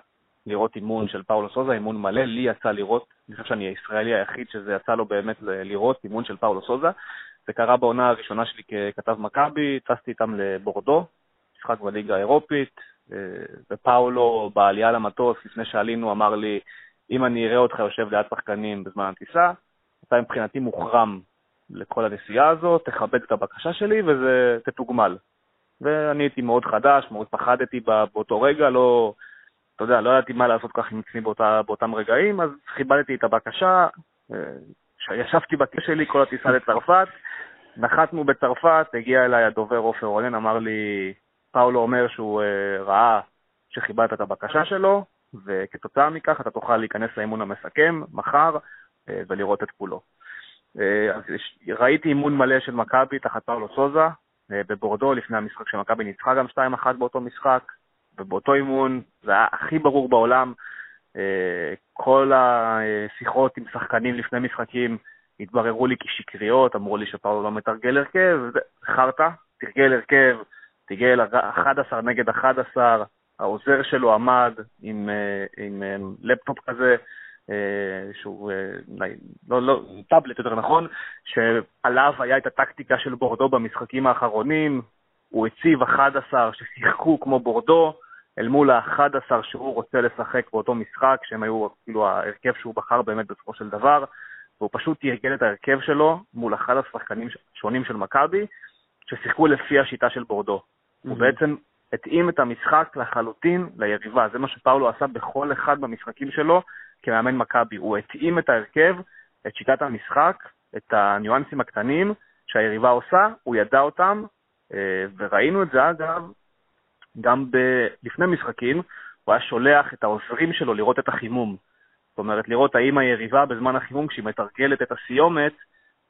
לראות אימון של פאולו סוזה, אימון מלא, לי יצא לראות, אני חושב שאני הישראלי היחיד שזה יצא לו באמת לראות אימון של פאולו סוזה. זה קרה בעונה הראשונה שלי ככתב מכבי, טסתי איתם לבורדו, משחק בליגה האירופית, אה, ופאולו בעלייה למטוס, לפני שעלינו, אמר לי, אם אני אראה אותך יושב ליד שחקנים בזמן הטיסה, אתה מבחינתי מוחרם לכל הנסיעה הזאת, תכבד את הבקשה שלי וזה תתוגמל. ואני הייתי מאוד חדש, מאוד פחדתי באותו רגע, לא, אתה יודע, לא ידעתי מה לעשות כך עם עצמי באותה, באותם רגעים, אז כיבדתי את הבקשה, אה, ישבתי בכיס שלי כל הטיסה לצרפת, נחתנו בצרפת, הגיע אליי הדובר עופר רונן, אמר לי, פאולו אומר שהוא אה, ראה שכיבדת את הבקשה שלו, וכתוצאה מכך אתה תוכל להיכנס לאימון המסכם מחר אה, ולראות את כולו. אז ראיתי אימון מלא של מכבי תחת פאולו סוזה, בבורדו לפני המשחק שמכבי ניצחה גם 2-1 באותו משחק, ובאותו אימון זה היה הכי ברור בעולם. אה, כל השיחות עם שחקנים לפני משחקים התבררו לי כשקריות, אמרו לי שפאולו לא מתרגל הרכב, זה חרטא, תרגל הרכב, תרגל 11 נגד 11, העוזר שלו עמד עם, אה, עם לפטופ כזה, אה, שהוא, אה, לא, לא, טאבלט יותר נכון, שעליו היה את הטקטיקה של בורדו במשחקים האחרונים, הוא הציב 11 ששיחקו כמו בורדו, אל מול ה-11 שהוא רוצה לשחק באותו משחק, שהם היו כאילו ההרכב שהוא בחר באמת בסופו של דבר, והוא פשוט תרגל את ההרכב שלו מול 11 שחקנים שונים של מכבי, ששיחקו לפי השיטה של בורדו. Mm-hmm. הוא בעצם התאים את המשחק לחלוטין ליריבה, זה מה שפאולו עשה בכל אחד במשחקים שלו, כמאמן מכבי. הוא התאים את ההרכב, את שיטת המשחק, את הניואנסים הקטנים שהיריבה עושה, הוא ידע אותם, אה, וראינו את זה אגב גם ב... לפני משחקים, הוא היה שולח את העוזרים שלו לראות את החימום. זאת אומרת, לראות האם היריבה בזמן החימום, כשהיא מתרגלת את הסיומת,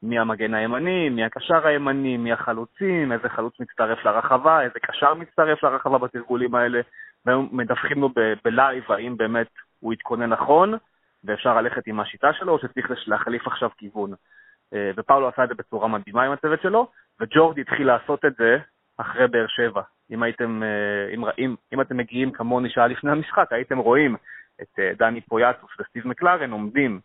מי המגן הימני, מי הקשר הימני, מי החלוצים, איזה חלוץ מצטרף לרחבה, איזה קשר מצטרף לרחבה בתרגולים האלה, והם מדווחים לו בלייב האם באמת הוא יתכונן נכון, ואפשר ללכת עם השיטה שלו, או שצריך להחליף עכשיו כיוון. אה, ופאולו עשה את זה בצורה מדהימה עם הצוות שלו, וג'ורדי התחיל לעשות את זה אחרי באר שבע. אם הייתם, אה, אם, אם, אם אתם מגיעים כמוני שעה לפני המשחק, הייתם רואים את אה, דני פויאטוס וסטיב מקלרן עומדים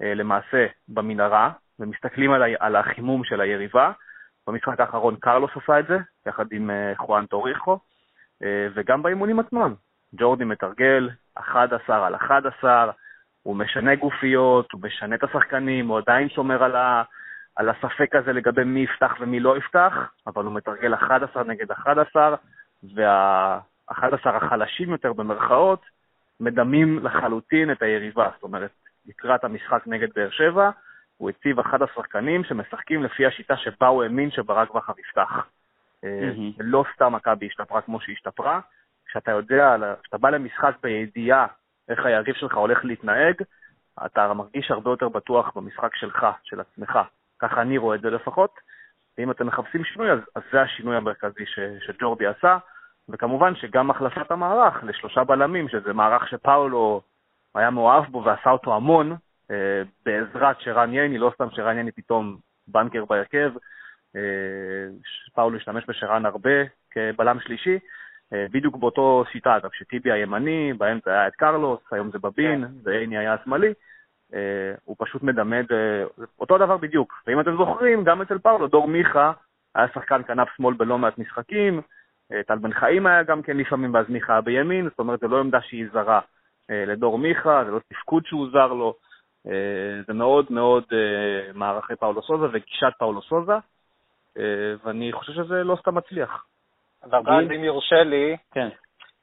למעשה במנהרה ומסתכלים על, על החימום של היריבה. במשחק האחרון קרלוס עשה את זה, יחד עם חואן טוריחו, וגם באימונים עצמם. ג'ורדי מתרגל 11 על 11, הוא משנה גופיות, הוא משנה את השחקנים, הוא עדיין שומר על, ה, על הספק הזה לגבי מי יפתח ומי לא יפתח, אבל הוא מתרגל 11 נגד 11, וה-11 החלשים יותר במרכאות מדמים לחלוטין את היריבה. זאת אומרת, לקראת המשחק נגד באר שבע, הוא הציב 11 שחקנים שמשחקים לפי השיטה שבה הוא האמין שברק בכר יפתח. Mm-hmm. לא סתם מכבי השתפרה כמו שהיא השתפרה, כשאתה יודע, כשאתה בא למשחק בידיעה איך היריב שלך הולך להתנהג, אתה מרגיש הרבה יותר בטוח במשחק שלך, של עצמך. ככה אני רואה את זה לפחות. ואם אתם מחפשים שינוי, אז, אז זה השינוי המרכזי ש, שג'ורדי עשה. וכמובן שגם החלפת המערך לשלושה בלמים, שזה מערך שפאולו היה מאוהב בו ועשה אותו המון, אה, בעזרת שרן ייני, לא סתם שרן ייני פתאום בנקר בהרכב, אה, פאולו השתמש בשרן הרבה כבלם שלישי, אה, בדיוק באותו שיטה, אגב, שטיבי הימני, באמצע היה את קרלוס, היום זה בבין, כן. ואיני היה השמאלי, אה, הוא פשוט מדמד אה, אותו דבר בדיוק. ואם אתם זוכרים, גם אצל פאולו, דור מיכה היה שחקן כנף שמאל בלא מעט משחקים, טל בן חיים היה גם כן לפעמים, ואז מיכה היה בימין, זאת אומרת, זו לא עמדה שהיא זרה לדור מיכה, זה לא תפקוד שהוא זר לו, זה מאוד מאוד מערכי פאולו סוזה וגישת פאולו סוזה, ואני חושב שזה לא סתם מצליח. אבל אם יורשה לי, כן.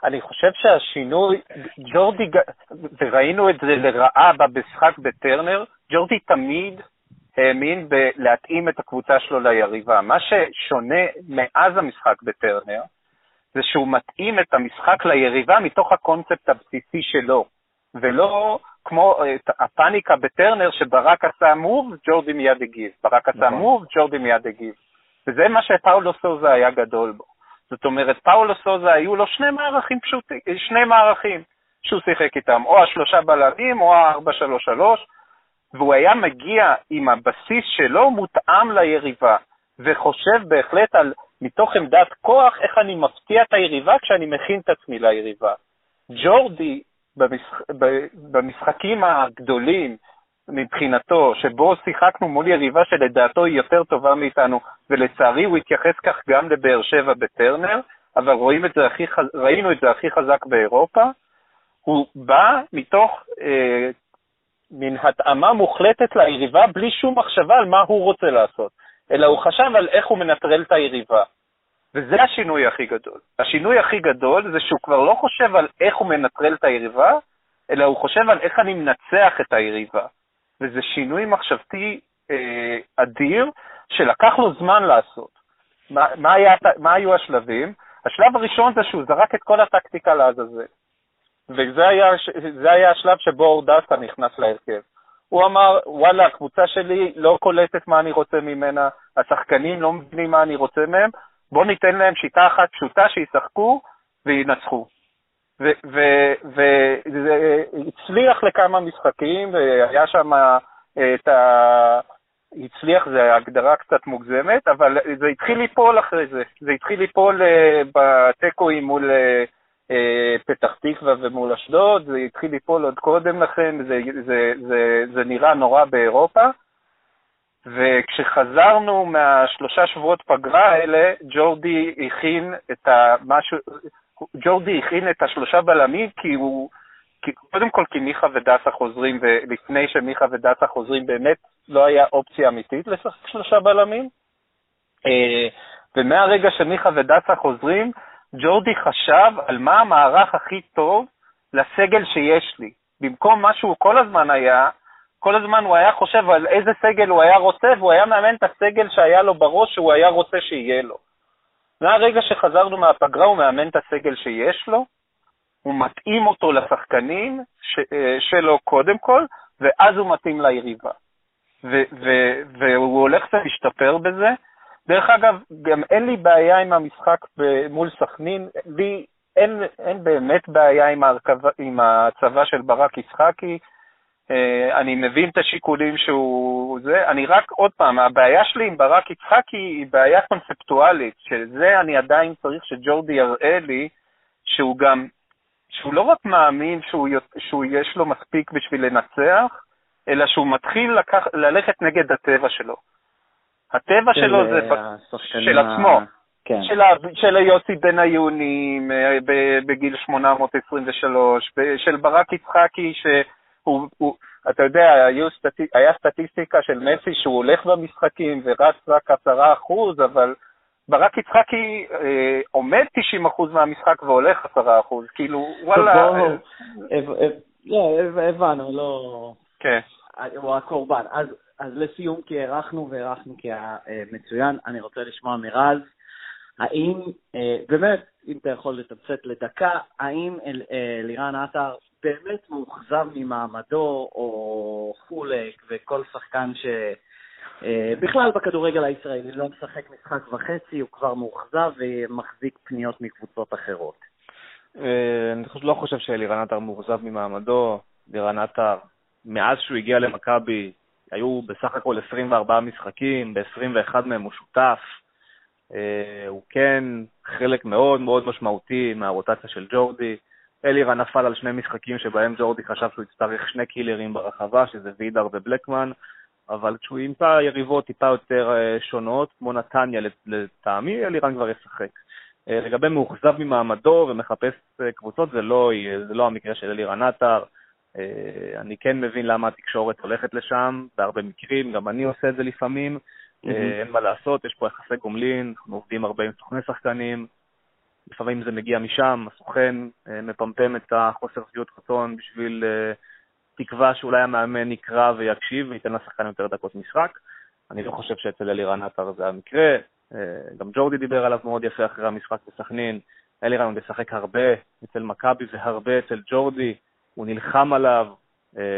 אני חושב שהשינוי, ג'ורדי, וראינו את זה לרעה במשחק בטרנר, ג'ורדי תמיד האמין בלהתאים את הקבוצה שלו ליריבה. מה ששונה מאז המשחק בטרנר, זה שהוא מתאים את המשחק ליריבה מתוך הקונספט הבסיסי שלו, ולא כמו הפאניקה בטרנר שברק עשה מוב, ג'ורדי מיד הגיב. ברק עשה מוב, נכון. ג'ורדי מיד הגיב. וזה מה שפאולו סוזה היה גדול בו. זאת אומרת, פאולו סוזה היו לו שני מערכים פשוטים, שני מערכים שהוא שיחק איתם, או השלושה בלמים או ה-4-3-3, והוא היה מגיע עם הבסיס שלו מותאם ליריבה, וחושב בהחלט על, מתוך עמדת כוח, איך אני מפתיע את היריבה כשאני מכין את עצמי ליריבה. ג'ורדי, במשח... במשחקים הגדולים, מבחינתו, שבו שיחקנו מול יריבה שלדעתו היא יותר טובה מאיתנו, ולצערי הוא התייחס כך גם לבאר שבע בטרנר, אבל רואים את זה הכי, ראינו את זה הכי חזק באירופה, הוא בא מתוך אה, מין התאמה מוחלטת ליריבה בלי שום מחשבה על מה הוא רוצה לעשות, אלא הוא חשב על איך הוא מנטרל את היריבה. וזה השינוי הכי גדול. השינוי הכי גדול זה שהוא כבר לא חושב על איך הוא מנטרל את היריבה, אלא הוא חושב על איך אני מנצח את היריבה. וזה שינוי מחשבתי אה, אדיר שלקח לו זמן לעשות. מה, מה, היה, מה היו השלבים? השלב הראשון זה שהוא זרק את כל הטקטיקה לעזאזל. וזה היה, היה השלב שבו אורדסה נכנס להרכב. הוא אמר, וואלה, הקבוצה שלי לא קולטת מה אני רוצה ממנה, השחקנים לא מבינים מה אני רוצה מהם, בואו ניתן להם שיטה אחת פשוטה שישחקו וינצחו. וזה הצליח לכמה משחקים, והיה שם אה, את ה... הצליח, זו הגדרה קצת מוגזמת, אבל זה התחיל ליפול אחרי זה. זה התחיל ליפול אה, בתיקואים מול אה, פתח תקווה ומול אשדוד, זה התחיל ליפול עוד קודם לכן, זה, זה, זה, זה נראה נורא באירופה. וכשחזרנו מהשלושה שבועות פגרה האלה, ג'ורדי הכין את המשהו, ג'ורדי הכין את השלושה בלמים כי הוא, כי, קודם כל כי מיכה ודסה חוזרים, ולפני שמיכה ודסה חוזרים באמת לא היה אופציה אמיתית לשחק שלושה בלמים. אה, ומהרגע שמיכה ודסה חוזרים, ג'ורדי חשב על מה המערך הכי טוב לסגל שיש לי. במקום מה שהוא כל הזמן היה, כל הזמן הוא היה חושב על איזה סגל הוא היה רוצה, והוא היה מאמן את הסגל שהיה לו בראש שהוא היה רוצה שיהיה לו. מהרגע שחזרנו מהפגרה הוא מאמן את הסגל שיש לו, הוא מתאים אותו לשחקנים ש, אה, שלו קודם כל, ואז הוא מתאים ליריבה. ו, ו, והוא הולך ומשתפר בזה. דרך אגב, גם אין לי בעיה עם המשחק מול סכנין, לי אין, אין באמת בעיה עם, ההרכב, עם הצבא של ברק יצחקי. אה, אני מבין את השיקולים שהוא זה, אני רק, עוד פעם, הבעיה שלי עם ברק יצחקי היא בעיה קונספטואלית, שזה אני עדיין צריך שג'ורדי יראה לי שהוא גם, שהוא לא רק מאמין שהוא, שהוא יש לו מספיק בשביל לנצח, אלא שהוא מתחיל לקח, ללכת נגד הטבע שלו. הטבע של שלו זה של עצמו. כן. של, של יוסי בניונים אה, בגיל 823, של ברק יצחקי, שהוא, הוא, אתה יודע, סטטי, היה סטטיסטיקה של מסי שהוא הולך במשחקים ורץ רק 10%, אבל ברק יצחקי אה, עומד 90% מהמשחק והולך 10%, כאילו, וואלה... אה, לא, הבנו, לא... כן. הוא הקורבן. אז, אז לסיום, כי הארכנו והארכנו כי היה אה, מצוין, אני רוצה לשמוע מרז. האם, אה, באמת, אם אתה יכול לתמצת לדקה, האם אל, אה, לירן עטר באמת מאוכזב ממעמדו, או חולק, וכל שחקן ש... אה, בכלל בכדורגל הישראלי לא משחק משחק וחצי, הוא כבר מאוכזב ומחזיק פניות מקבוצות אחרות. אני לא חושב שאלירן עטר מאוכזב ממעמדו. לירן עטר, מאז שהוא הגיע למכבי, היו בסך הכל 24 משחקים, ב-21 מהם הוא שותף. אה, הוא כן חלק מאוד מאוד משמעותי מהרוטציה של ג'ורדי. אלירה נפל על שני משחקים שבהם ג'ורדי חשב שהוא יצטרך שני קילרים ברחבה, שזה וידר ובלקמן, אבל כשהוא ימצא יריבות טיפה יותר אה, שונות, כמו נתניה לטעמי, אלירן כבר ישחק. אה, לגבי מאוכזב ממעמדו ומחפש קבוצות, זה לא, זה לא המקרה של אלירן עטר. אני כן מבין למה התקשורת הולכת לשם, בהרבה מקרים, גם אני עושה את זה לפעמים. אה, אין מה לעשות, יש פה יחסי גומלין, אנחנו עובדים הרבה עם סוכני שחקנים, לפעמים זה מגיע משם, הסוכן אה, מפמפם את החוסר שביעות רצון בשביל אה, תקווה שאולי המאמן יקרא ויקשיב וייתן לשחקן יותר דקות משחק. אני לא חושב שאצל אלירן עטר זה המקרה, גם ג'ורדי דיבר עליו מאוד יפה אחרי המשחק בסכנין, אלירן עוד ישחק הרבה אצל מכבי והרבה אצל ג'ורדי, הוא נלחם עליו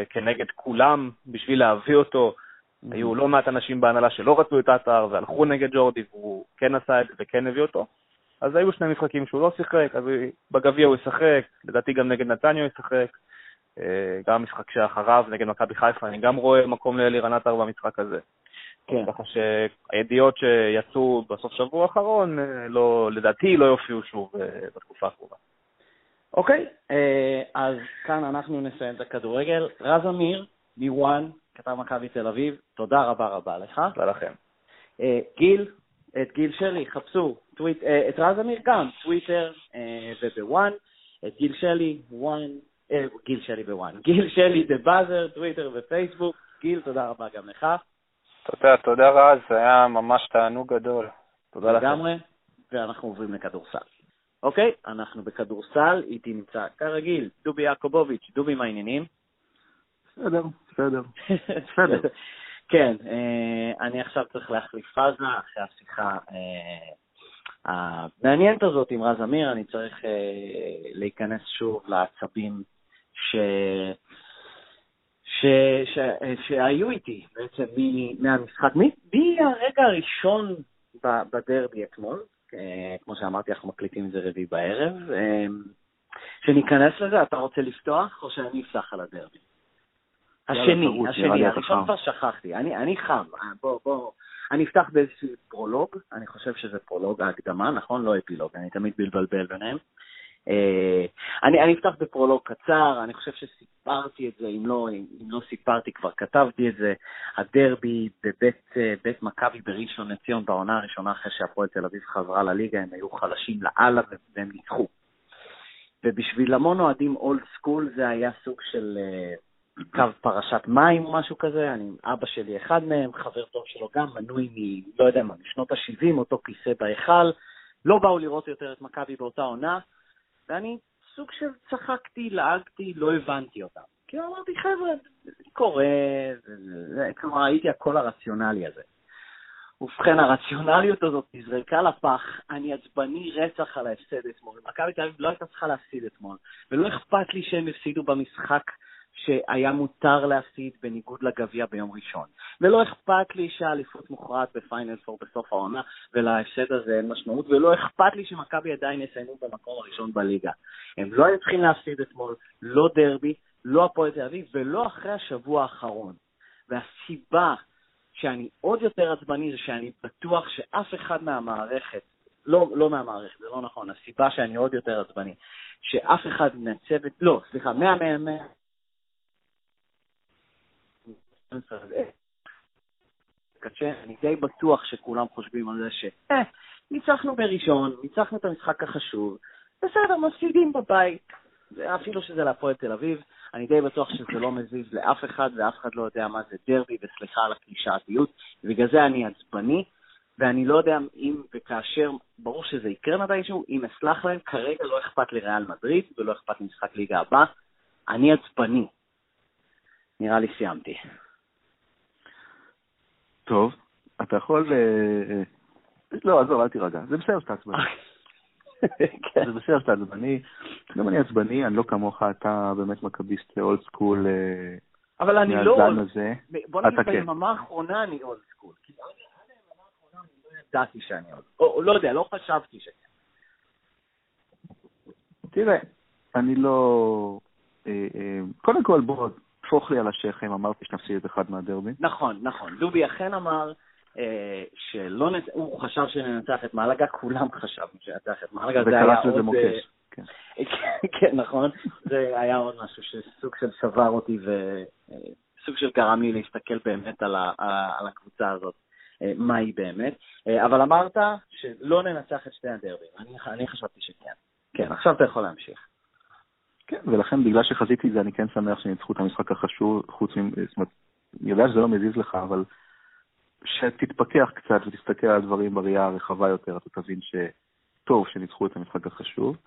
כנגד כולם בשביל להביא אותו. היו לא מעט אנשים בהנהלה שלא רצו את עטר והלכו נגד ג'ורדי, והוא כן עשה את זה וכן הביא אותו. אז היו שני משחקים שהוא לא שיחק, אז בגביע הוא ישחק, לדעתי גם נגד נתניה הוא ישחק. אה, גם משחק שאחריו נגד מכבי חיפה, אני גם רואה מקום לאלירן עטר במשחק הזה. כן. ככה שהידיעות שיצאו בסוף שבוע האחרון, אה, לא, לדעתי לא יופיעו שוב אה, בתקופה הקרובה. אוקיי, אז כאן אנחנו נסיים את הכדורגל. רז אמיר, מ ONE, כתב מכבי תל אביב, תודה רבה רבה לך. תודה לכם. גיל, את גיל שלי, חפשו, טוויט, אה, את רז אמיר גם, טוויטר אה, וב ONE, את גיל שלי, וואן, גיל שלי בוואן, גיל שלי The Buzzer, טוויטר ופייסבוק, גיל, תודה רבה גם לך. תודה, תודה רז, זה היה ממש תענוג גדול. תודה לכם. לגמרי, ואנחנו עוברים לכדורסל. אוקיי, אנחנו בכדורסל, איתי נמצא כרגיל דובי יעקובוביץ', דובי, מה העניינים? בסדר, בסדר. בסדר. כן, אה, אני עכשיו צריך להחליף פאזה אחרי השיחה אה, המעניינת הזאת עם רז אמיר, אני צריך אה, להיכנס שוב לעצבים ש... ש... ש... שהיו איתי בעצם מהמשחק, מהרגע הראשון בדרבי אתמול, כמו שאמרתי, אנחנו מקליטים את זה רביעי בערב. שניכנס לזה, אתה רוצה לפתוח או שאני אפתח על הדרבי? השני, השני, הראשון כבר שכחתי, אני, אני חם, אה, בוא, בוא, אני אפתח באיזשהו פרולוג, אני חושב שזה פרולוג ההקדמה, נכון? לא אפילוג, אני תמיד מתבלבל ביניהם. אה, אני, אני אפתח בפרולוג קצר, אני חושב שסיפרתי את זה, אם לא, אם לא סיפרתי כבר כתבתי את זה, הדרבי בבית אה, מכבי בראשון לציון בעונה הראשונה אחרי שהפועל תל אביב חזרה לליגה, הם היו חלשים לאללה והם ניצחו. ובשביל המון אוהדים אולד סקול זה היה סוג של קו פרשת מים או משהו כזה, אני, אבא שלי אחד מהם, חבר טוב שלו גם, מנוי מ... לא יודע מה, משנות ה-70, אותו כיסא בהיכל, לא באו לראות יותר את מכבי באותה עונה, ואני סוג של צחקתי, לעגתי, לא הבנתי אותם. כי אמרתי, חבר'ה, קורה, כלומר, הייתי הקול הרציונלי הזה. ובכן, הרציונליות הזאת נזרקה לפח, אני עצבני רצח על ההפסד אתמול. מכבי תל אביב לא הייתה צריכה להפסיד אתמול, ולא אכפת לי שהם הפסידו במשחק שהיה מותר להפסיד בניגוד לגביע ביום ראשון. ולא אכפת לי שהאליפות מוכרעת בפיינל פור בסוף העונה, ולהפסד הזה אין משמעות, ולא אכפת לי שמכבי עדיין יסיימו במקום הראשון בליגה. הם לא היו צריכים להפסיד אתמול, לא דרבי, לא הפועל תל אביב ולא אחרי השבוע האחרון. והסיבה שאני עוד יותר עצבני זה שאני בטוח שאף אחד מהמערכת, לא, לא מהמערכת, זה לא נכון, הסיבה שאני עוד יותר עצבני, שאף אחד מהצוות, לא, סליחה, מהמאמן, קשה, אני די בטוח שכולם חושבים על זה ש... אה, ניצחנו בראשון, ניצחנו את המשחק החשוב, בסדר, מפסידים בבית, אפילו שזה להפועל תל אביב, אני די בטוח שזה לא מזיז לאף אחד, ואף אחד לא יודע מה זה דרבי, וסליחה על הקלישאתיות, ובגלל זה אני עצבני, ואני לא יודע אם וכאשר, ברור שזה יקרה מתישהו, אם אסלח להם, כרגע לא אכפת לריאל מדריד, ולא אכפת למשחק ליגה הבא, אני עצבני. נראה לי סיימתי. טוב, אתה יכול... אה, לא, עזוב, אל תירגע. זה בסדר שאתה עצבני. כן. זה בסדר שאתה עצבני. גם אני עצבני, אני לא כמוך, אתה באמת מכביסט old school אבל אני לא... בוא נגיד, כן. ביממה האחרונה אני old school. לא ידעתי שאני school. או לא יודע, לא חשבתי ש... תראה, אני לא... אה, אה, קודם כל, בוא, תפוך לי על השכם, אמרתי שנפסיד את אחד מהדרבי. נכון, נכון. דובי אכן אמר אה, שלא נצ... הוא חשב שננצח את מעלגה, כולם חשבנו שננצח את היה וקראת לזה. מוקש. אה, כן. כן, נכון. זה היה עוד משהו שסוג של שבר אותי וסוג של גרם לי להסתכל באמת על, ה, על הקבוצה הזאת, אה, מה היא באמת. אה, אבל אמרת שלא ננצח את שתי הדרבים. אני, אני חשבתי שכן. כן, עכשיו אתה יכול להמשיך. כן, ולכן בגלל שחזיתי את זה, אני כן שמח שניצחו את המשחק החשוב, חוץ מ... זאת אומרת, אני יודע שזה לא מזיז לך, אבל שתתפכח קצת ותסתכל על הדברים בראייה הרחבה יותר, אתה תבין שטוב שניצחו את המשחק החשוב.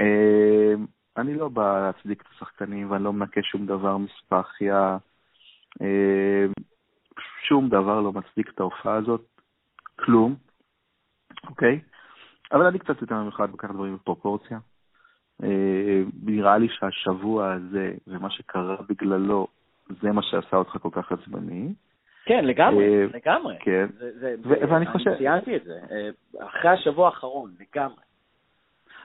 אה, אני לא בא להצדיק את השחקנים ואני לא מנקה שום דבר מספחיה. אה, שום דבר לא מצדיק את ההופעה הזאת, כלום, אוקיי? אבל אני קצת יותר ממך לקחת דברים בפרופורציה. אה, נראה לי שהשבוע הזה ומה שקרה בגללו, זה מה שעשה אותך כל כך עצבני. כן, לגמרי, אה, לגמרי. כן. זה, זה, ו- ואני חושב- אני ציינתי את זה. אה, אחרי השבוע האחרון, לגמרי.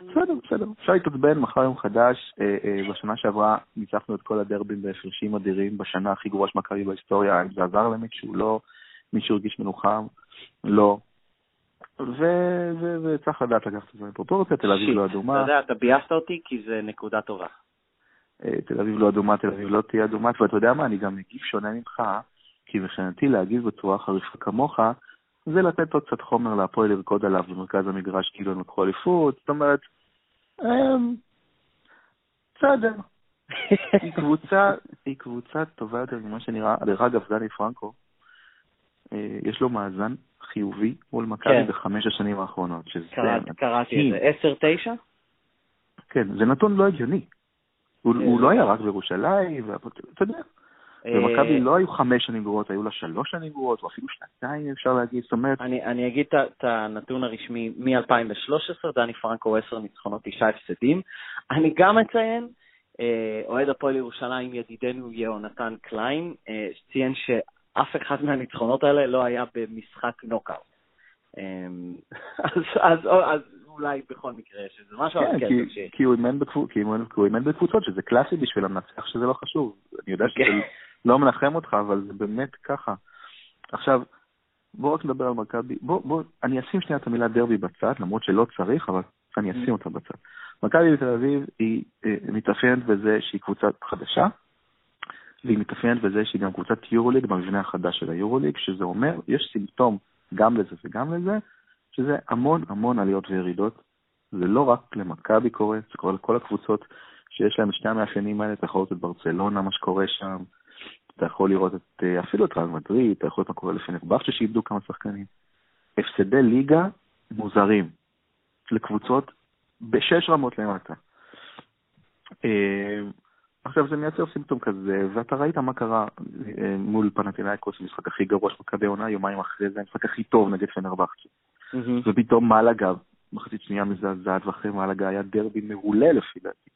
בסדר, בסדר. אפשר להתעצבן, מחר יום חדש. אה, אה, בשנה שעברה ניצחנו את כל הדרבים בהפרשים אדירים, בשנה הכי גרועה של מכבי בהיסטוריה, האם זה עזר למישהו? לא. מישהו הרגיש מנוחם? לא. וצריך לדעת לקחת את זה בפרופורציה, תל אביב לא אתה אדומה, יודע, אתה ביאסת אותי כי זה נקודה טובה. אה, תל אביב לא אדומה, תל אביב לא תהיה אדומה, ואתה יודע מה, אני גם מגיב שונה ממך, כי מבחינתי להגיב בצורה חריפה כמוך, זה לתת עוד קצת חומר להפועל לרקוד עליו במרכז המגרש כאילו הם לקחו אליפות, זאת אומרת, בסדר. היא קבוצה, היא קבוצה טובה יותר ממה שנראה. דרך אגב, דני פרנקו, אה, יש לו מאזן חיובי מול מכבי כן. בחמש השנים האחרונות, שזה קראתי- קראתי. את זה. עשר, תשע? כן, זה נתון לא הגיוני. הוא. הוא לא היה רק בירושלים, אתה יודע, במכבי אה, לא היו חמש שנים גרועות, היו לה שלוש שנים גרועות, או אפילו שנתיים אפשר להגיד, זאת אומרת, אני, אני אגיד את הנתון הרשמי מ-2013, דני פרנקו 10 ניצחונות, 9 הפסדים. אני גם אציין, אה, אוהד הפועל ירושלים, ידידנו יהונתן קליין, אה, ציין שאף אחד מהניצחונות האלה לא היה במשחק נוקאוט. אה, אז, אז, אז אולי בכל מקרה יש איזה משהו, כן, כן, כי- תמשיך. כי הוא אימן בקבוצות, שזה קלאסי בשביל לנצח, שזה לא חשוב. אני יודע שזה כן. לא מנחם אותך, אבל זה באמת ככה. עכשיו, בואו רק נדבר על מכבי. בוא, בוא, אני אשים שנייה את המילה דרבי בצד, למרות שלא צריך, אבל אני Mm. אשים אותה בצד. מכבי בתל אביב היא אה, מתאפיינת בזה שהיא קבוצה חדשה, והיא מתאפיינת בזה שהיא גם קבוצת יורוליג במבנה החדש של היורוליג, שזה אומר, יש סימפטום גם לזה וגם לזה, שזה המון המון עליות וירידות. זה לא רק למכבי קורה, זה קורה לכל הקבוצות שיש להם שני המאפיינים האלה, אתה יכול לראות את ברצלונה, מה שקורה שם, אתה יכול לראות את, אה, אפילו את ריאל מדריד, אתה יכול לראות מה קורה לפנרבכצ'ה שאיבדו כמה שחקנים. הפסדי ליגה מוזרים לקבוצות בשש רמות למטה. עכשיו זה מייצר סימפטום כזה, ואתה ראית מה קרה אה, מול פנטינאיקוס, המשחק הכי גרוע של מכבי עונה, יומיים אחרי זה, המשחק הכי טוב נגד פנרבכצ'ה. מהמם. ופתאום מלאגה, מחצית שנייה מזעזעת, ואחרי מלאגה היה דרבי מעולה לפי דעתי.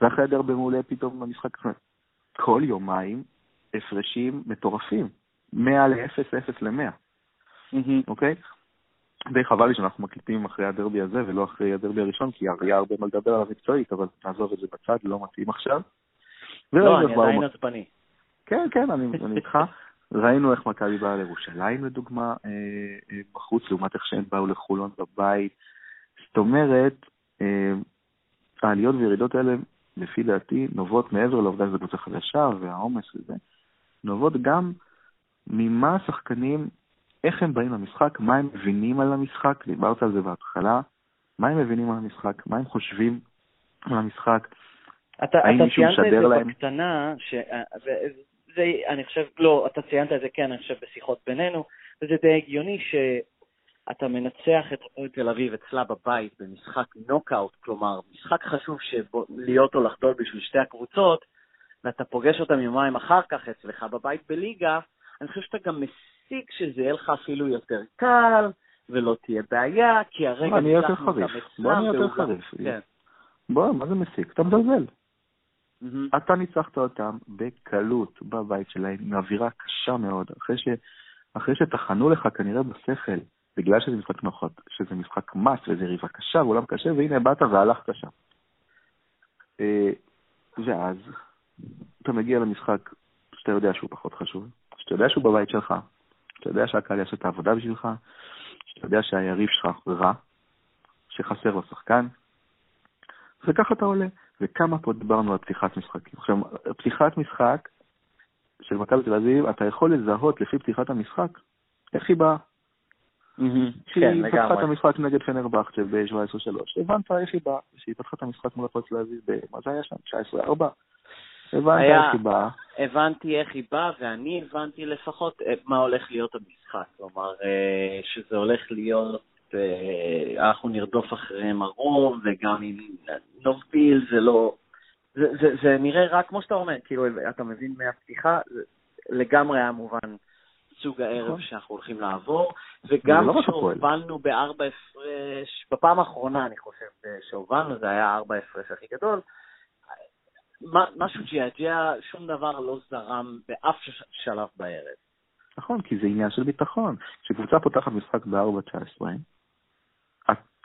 ואחרי הדרבי מעולה פתאום המשחק, כל יומיים הפרשים מטורפים. 100 ל-0, 0 ל-100, מהמם. אוקיי? די חבל לי שאנחנו מקליטים אחרי הדרבי הזה ולא אחרי הדרבי הראשון, כי היה הרבה מה לדבר עליו מקצועית, אבל נעזוב את זה בצד, לא מתאים עכשיו. לא, אני עדיין עצבני. כן, כן, אני איתך. ראינו איך מכבי באה לירושלים, לדוגמה, אה, אה, בחוץ, לעומת איך שהם באו לחולון בבית. זאת אומרת, אה, העליות וירידות האלה, לפי דעתי, נובעות מעבר לעובדה שזו קבוצה חדשה והעומס וזה, נובעות גם ממה השחקנים, איך הם באים למשחק, מה הם מבינים על המשחק, דיברת על זה בהתחלה, מה הם מבינים על המשחק, מה הם חושבים על המשחק, אתה, האם אתה להם? ציינת את זה בקטנה, ש... זה, אני חושב, לא, אתה ציינת את זה, כן, אני חושב, בשיחות בינינו, וזה די הגיוני שאתה מנצח את הפועל תל אביב אצלה בבית במשחק נוקאוט, כלומר, משחק חשוב שבו, להיות או לחדול בשביל שתי הקבוצות, ואתה פוגש אותם יומיים אחר כך אצלך בבית בליגה, אני חושב שאתה גם מסיק שזה יהיה לך אפילו יותר קל, ולא תהיה בעיה, כי הרגע ניצחנו אותם אצלם. בוא נהיה יותר חריף. כן. בוא, מה זה מסיק? אתה מזלזל. Mm-hmm. אתה ניצחת אותם בקלות בבית שלהם, עם אווירה קשה מאוד, אחרי, ש... אחרי שטחנו לך כנראה בשכל, בגלל שזה משחק נוחות, שזה משחק מס וזה יריבה קשה ועולם קשה, והנה באת והלכת שם. אה, ואז אתה מגיע למשחק שאתה יודע שהוא פחות חשוב, שאתה יודע שהוא בבית שלך, שאתה יודע שהקהל יעשה את העבודה בשבילך, שאתה יודע שהיריב שלך רע, שחסר לו שחקן, וככה אתה עולה. וכמה פה דיברנו על פתיחת משחקים. עכשיו, פתיחת משחק של מכבי תל אביב, אתה יכול לזהות לפי פתיחת המשחק איך היא באה. כן, לגמרי. פתחה את המשחק נגד פנרבכצ'ה ב-17-3, הבנת איך היא באה, כשהיא פתחה את המשחק מול הפועל תל אביב, מה זה היה שם? 19-4? הבנת איך היא באה. הבנתי איך היא באה, ואני הבנתי לפחות אה, מה הולך להיות המשחק. כלומר, אה, שזה הולך להיות אנחנו נרדוף אחריהם הרוב, וגם אם נוביל זה לא... זה, זה, זה נראה רק כמו שאתה אומר, כאילו, אתה מבין מהפתיחה, לגמרי היה מובן סוג הערב נכון. שאנחנו הולכים לעבור, וגם לא כשהובלנו בארבע הפרש, בפעם האחרונה אני חושב שהובלנו, זה היה ארבע הפרש הכי גדול, משהו ג'יאג'יה, שום דבר לא זרם באף שלב בערב. נכון, כי זה עניין של ביטחון. כשקבוצה פותחת משחק ב-4-19,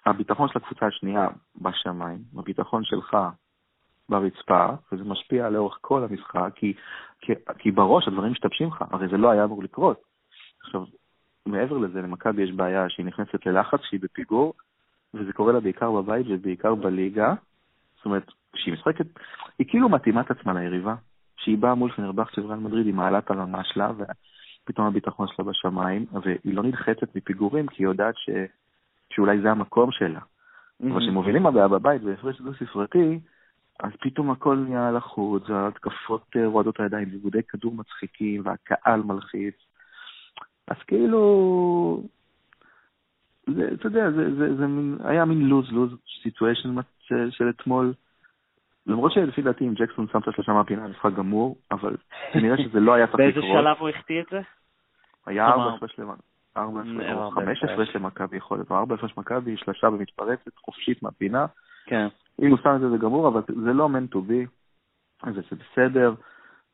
הביטחון של הקבוצה השנייה בשמיים, הביטחון שלך ברצפה, וזה משפיע לאורך כל המשחק, כי, כי, כי בראש הדברים משתבשים לך, הרי זה לא היה אמור לקרות. עכשיו, מעבר לזה, למכבי יש בעיה שהיא נכנסת ללחץ, שהיא בפיגור, וזה קורה לה בעיקר בבית ובעיקר בליגה. זאת אומרת, כשהיא משחקת, היא כאילו מתאימה את עצמה ליריבה. כשהיא באה מול פנרבכט של ריאל מדריד, היא מעלה את הרמה שלה, ופתאום הביטחון שלה בשמיים, והיא לא נדחצת מפיגורים, כי היא יודעת ש... שאולי זה המקום שלה. Mm-hmm. אבל כשמובילים הבעיה בבית בהפרש דו-ספרתי, אז פתאום הכל נהיה לחוץ, ההתקפות אה, רועדות הידיים, ניגודי כדור מצחיקים, והקהל מלחיץ. אז כאילו, זה, אתה יודע, זה, זה, זה מין, היה מין lose-lose situation של, של אתמול. למרות שלפי דעתי אם ג'קסון שם את השלושה מהפינה המשחק גמור, אבל כנראה שזה לא היה צריך לקרות. באיזה שלב הוא החטיא את זה? היה ארבע שלמה. ארבע הפרש, חמש עשרה של מכבי יכול להיות, או 4 הפרש מכבי, שלושה במתפרצת, חופשית מהפינה. כן. אם הוא שם את זה זה גמור, אבל זה לא meant to be, זה בסדר,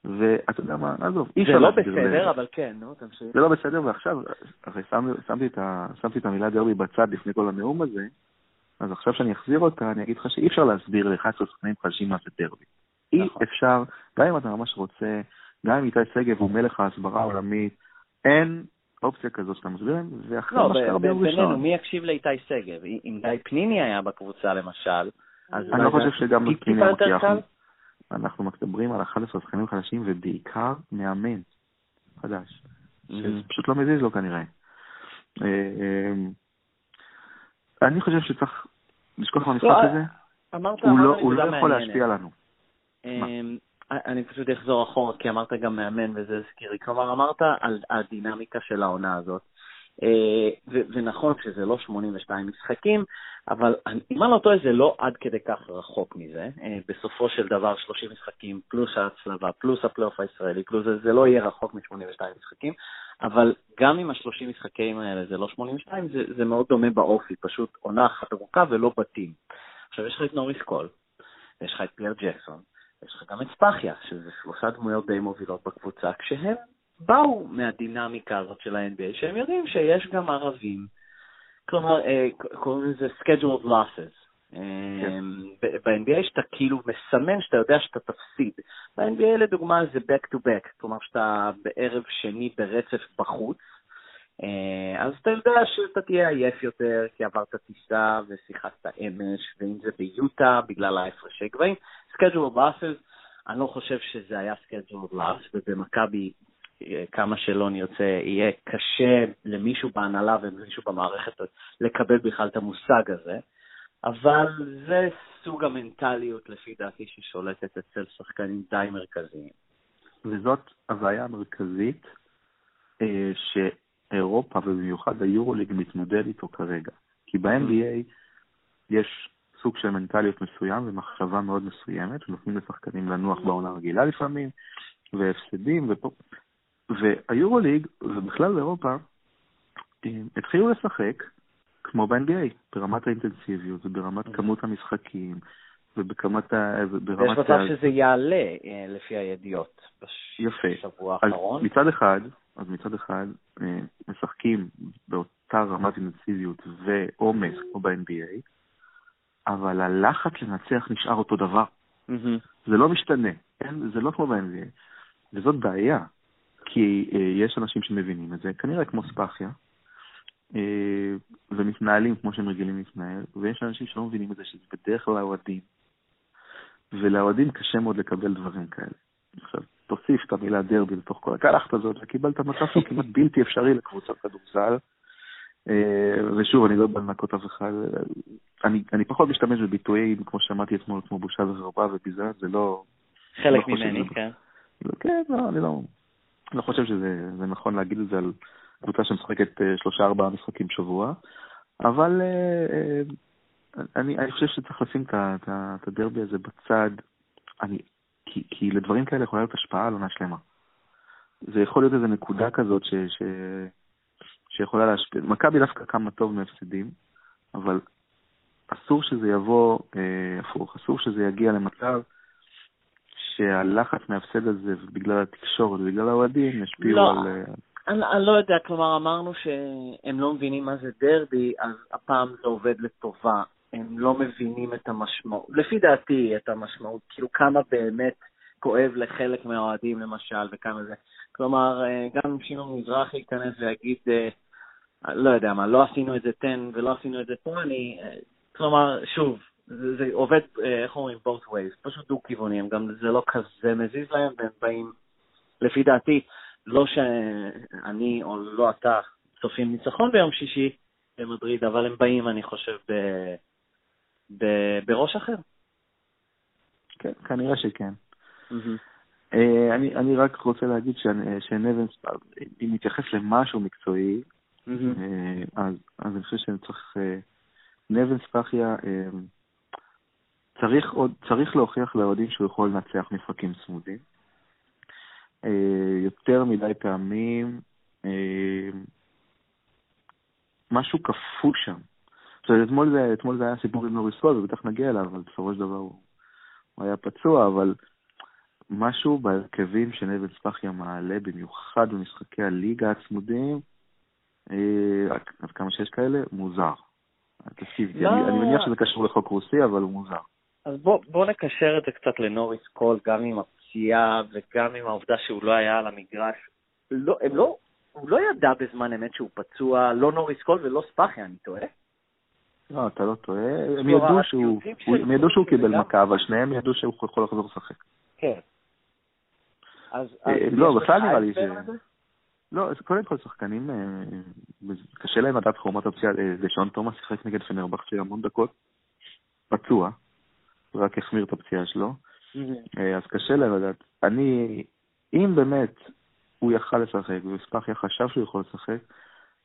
ואתה יודע מה, עזוב, אי אפשר... זה לא בסדר, אבל כן, נו, תמשיך. זה לא בסדר, ועכשיו, הרי שמתי את המילה דרבי בצד לפני כל הנאום הזה, אז עכשיו שאני אחזיר אותה, אני אגיד לך שאי אפשר להסביר ל-11 שחקנים חדשים מה זה דרבי. אי נכון. אפשר, גם אם אתה ממש רוצה, גם אם איתי שגב הוא מלך ההסברה העולמית, אין אופציה כזאת שאתה מסביר להם, ואחרי לא, מה שקרה ביום ראשון. בינינו, מי יקשיב לאיתי שגב? אם גיא פניני היה בקבוצה למשל, אז... אני לא חושב שגם פניני היה אנחנו מדברים על 11 שחקנים חדשים, ובעיקר מאמן חדש, mm-hmm. שפשוט לא מזיז לו כנראה. אה, אה, אני חושב שצריך לשכוח מהמשחק לא, הזה, הוא לא, לא יכול להשפיע עלינו. אני פשוט אחזור אחורה, כי אמרת גם מאמן וזה הזכיר לי. כלומר, אמרת על הדינמיקה של העונה הזאת. אה, ונכון שזה לא 82 משחקים, אבל אם אני לא טועה זה לא עד כדי כך רחוק מזה. אה, בסופו של דבר 30 משחקים פלוס ההצלבה, פלוס הפלייאוף הישראלי, פלוס זה, זה לא יהיה רחוק מ-82 משחקים, אבל גם אם ה-30 משחקים האלה זה לא 82, זה, זה מאוד דומה באופי, פשוט עונה אחת ארוכה ולא בתים. עכשיו יש לך את נוריס קול, ויש לך את פייר ג'קסון, יש לך גם את ספחיה, שזה שלושה דמויות די מובילות בקבוצה, כשהם באו מהדינמיקה הזאת של ה-NBA, שהם יודעים שיש גם ערבים. כלומר, אה, קוראים לזה schedule of losses. כן. ב-NBA שאתה כאילו מסמן שאתה יודע שאתה תפסיד. ב-NBA לדוגמה זה back to back, כלומר שאתה בערב שני ברצף בחוץ, אה, אז אתה יודע שאתה תהיה עייף יותר כי עברת טיסה ושיחקת אמש, ואם זה ביוטה בגלל ההפרשי גבהים. schedule loss, אני לא חושב שזה היה schedule loss, ובמכבי אה, כמה שלא נרצה, יהיה קשה למישהו בהנהלה ולמישהו במערכת לקבל בכלל את המושג הזה. אבל זה סוג המנטליות, לפי דעתי, ששולטת אצל שחקנים די מרכזיים. וזאת הבעיה המרכזית אה, שאירופה, ובמיוחד היורוליג, מתמודד איתו כרגע. כי ב-NBA יש סוג של מנטליות מסוים ומחשבה מאוד מסוימת, ונותנים לשחקנים לנוח בעונה רגילה לפעמים, והפסדים, ופה... והיורוליג, ובכלל אירופה, אה, התחילו לשחק כמו ב-NBA, ברמת האינטנסיביות וברמת mm-hmm. כמות המשחקים ובכמת ה... יש מצב שזה יעלה אה, לפי הידיעות בשבוע האחרון. אז מצד אחד, אז מצד אחד אה, משחקים באותה רמת אינטנסיביות ועומס כמו ב-NBA, אבל הלחץ לנצח נשאר אותו דבר. Mm-hmm. זה לא משתנה, כן? זה לא כמו ב-NBA. וזאת בעיה, כי אה, יש אנשים שמבינים את זה, כנראה כמו ספאחיה, אה, ומתנהלים כמו שהם רגילים להתנהל, ויש אנשים שלא מבינים את זה, שזה בדרך כלל האוהדים, ולאוהדים קשה מאוד לקבל דברים כאלה. עכשיו, תוסיף את המילה דרבי לתוך כל הקלחת הזאת, וקיבלת מצב שהוא כמעט בלתי אפשרי לקבוצת כדורסל. אה, ושוב, אני לא בא לנקות אף אחד, אני, אני פחות משתמש בביטויים, כמו שאמרתי אתמול, כמו בושה וחרפה וביזיון, זה לא... חלק לא ממני, כן. כן, לא, אני לא, לא חושב שזה נכון להגיד את זה על קבוצה שמשחקת אה, שלושה-ארבעה משחקים בשבוע, אבל אה, אני, אני חושב שצריך לשים את הדרבי הזה בצד, אני, כי, כי לדברים כאלה יכולה להיות השפעה על עונה שלמה. זה יכול להיות איזו נקודה כזאת ש, ש, שיכולה להשפיע. מכבי דווקא קמה טוב מהפסדים, אבל אסור שזה יבוא אה, הפוך, אסור שזה יגיע למצב שהלחץ מההפסד הזה, בגלל התקשורת ובגלל האוהדים, ישפיעו לא, על... אני, אני לא יודע, כלומר אמרנו שהם לא מבינים מה זה דרבי, אז הפעם זה עובד לטובה. הם לא מבינים את המשמעות, לפי דעתי, את המשמעות, כאילו כמה באמת כואב לחלק מהאוהדים למשל, וכמה זה. כלומר, אה, גם אם שמעון מזרחי ייכנס ויגיד, אה, לא יודע מה, לא עשינו את זה תן ולא עשינו את זה פה, אני, אה, כלומר, שוב, זה, זה עובד, איך אומרים, both ways, פשוט דו-כיוונים, גם זה לא כזה מזיז להם, והם באים, לפי דעתי, לא שאני או לא אתה צופים ניצחון ביום שישי במדריד, אבל הם באים, אני חושב, ב, ב, בראש אחר. כן, כנראה שכן. Mm-hmm. אני, אני רק רוצה להגיד שנבן, אם נתייחס למשהו מקצועי, mm-hmm. אז, אז אני חושב שצריך, אה, נבן ספחיה צריך, עוד, צריך להוכיח לאוהדים שהוא יכול לנצח מפרקים צמודים. אה, יותר מדי פעמים אה, משהו קפוא שם. עכשיו, אתמול זה, אתמול זה היה סיפור עם נוריס קול, ובטח נגיע אליו, אבל בסופו של דבר הוא, הוא היה פצוע, אבל משהו בהרכבים שנבן ספחיה מעלה, במיוחד במשחקי הליגה הצמודים, אה, עד כמה שיש כאלה, מוזר. תקשיב, לא... אני, אני מניח שזה קשור לחוק רוסי, אבל הוא מוזר. אז בוא, בוא נקשר את זה קצת לנוריס קול, גם עם הפציעה וגם עם העובדה שהוא לא היה על המגרש. לא, הם לא, הוא לא ידע בזמן אמת שהוא פצוע, לא נוריס קול ולא ספאחי, אני טועה? לא, אתה לא טועה. הם ידעו שהוא, הם ידעו שהוא קיבל מכה, אבל שניהם ידעו שהוא יכול לחזור לשחק. כן. אז, אה, לא, בכלל נראה לי ש... לא, קודם כל שחקנים, אה, קשה להם לדעת חורמת הפציעה. אה, דשון תומאס שיחק נגד פנרבכצ'ה המון דקות, פצוע, רק החמיר את הפציעה שלו. אה, אז קשה להם לדעת. אני, אם באמת הוא יכל לשחק וספחיה חשב שהוא יכול לשחק,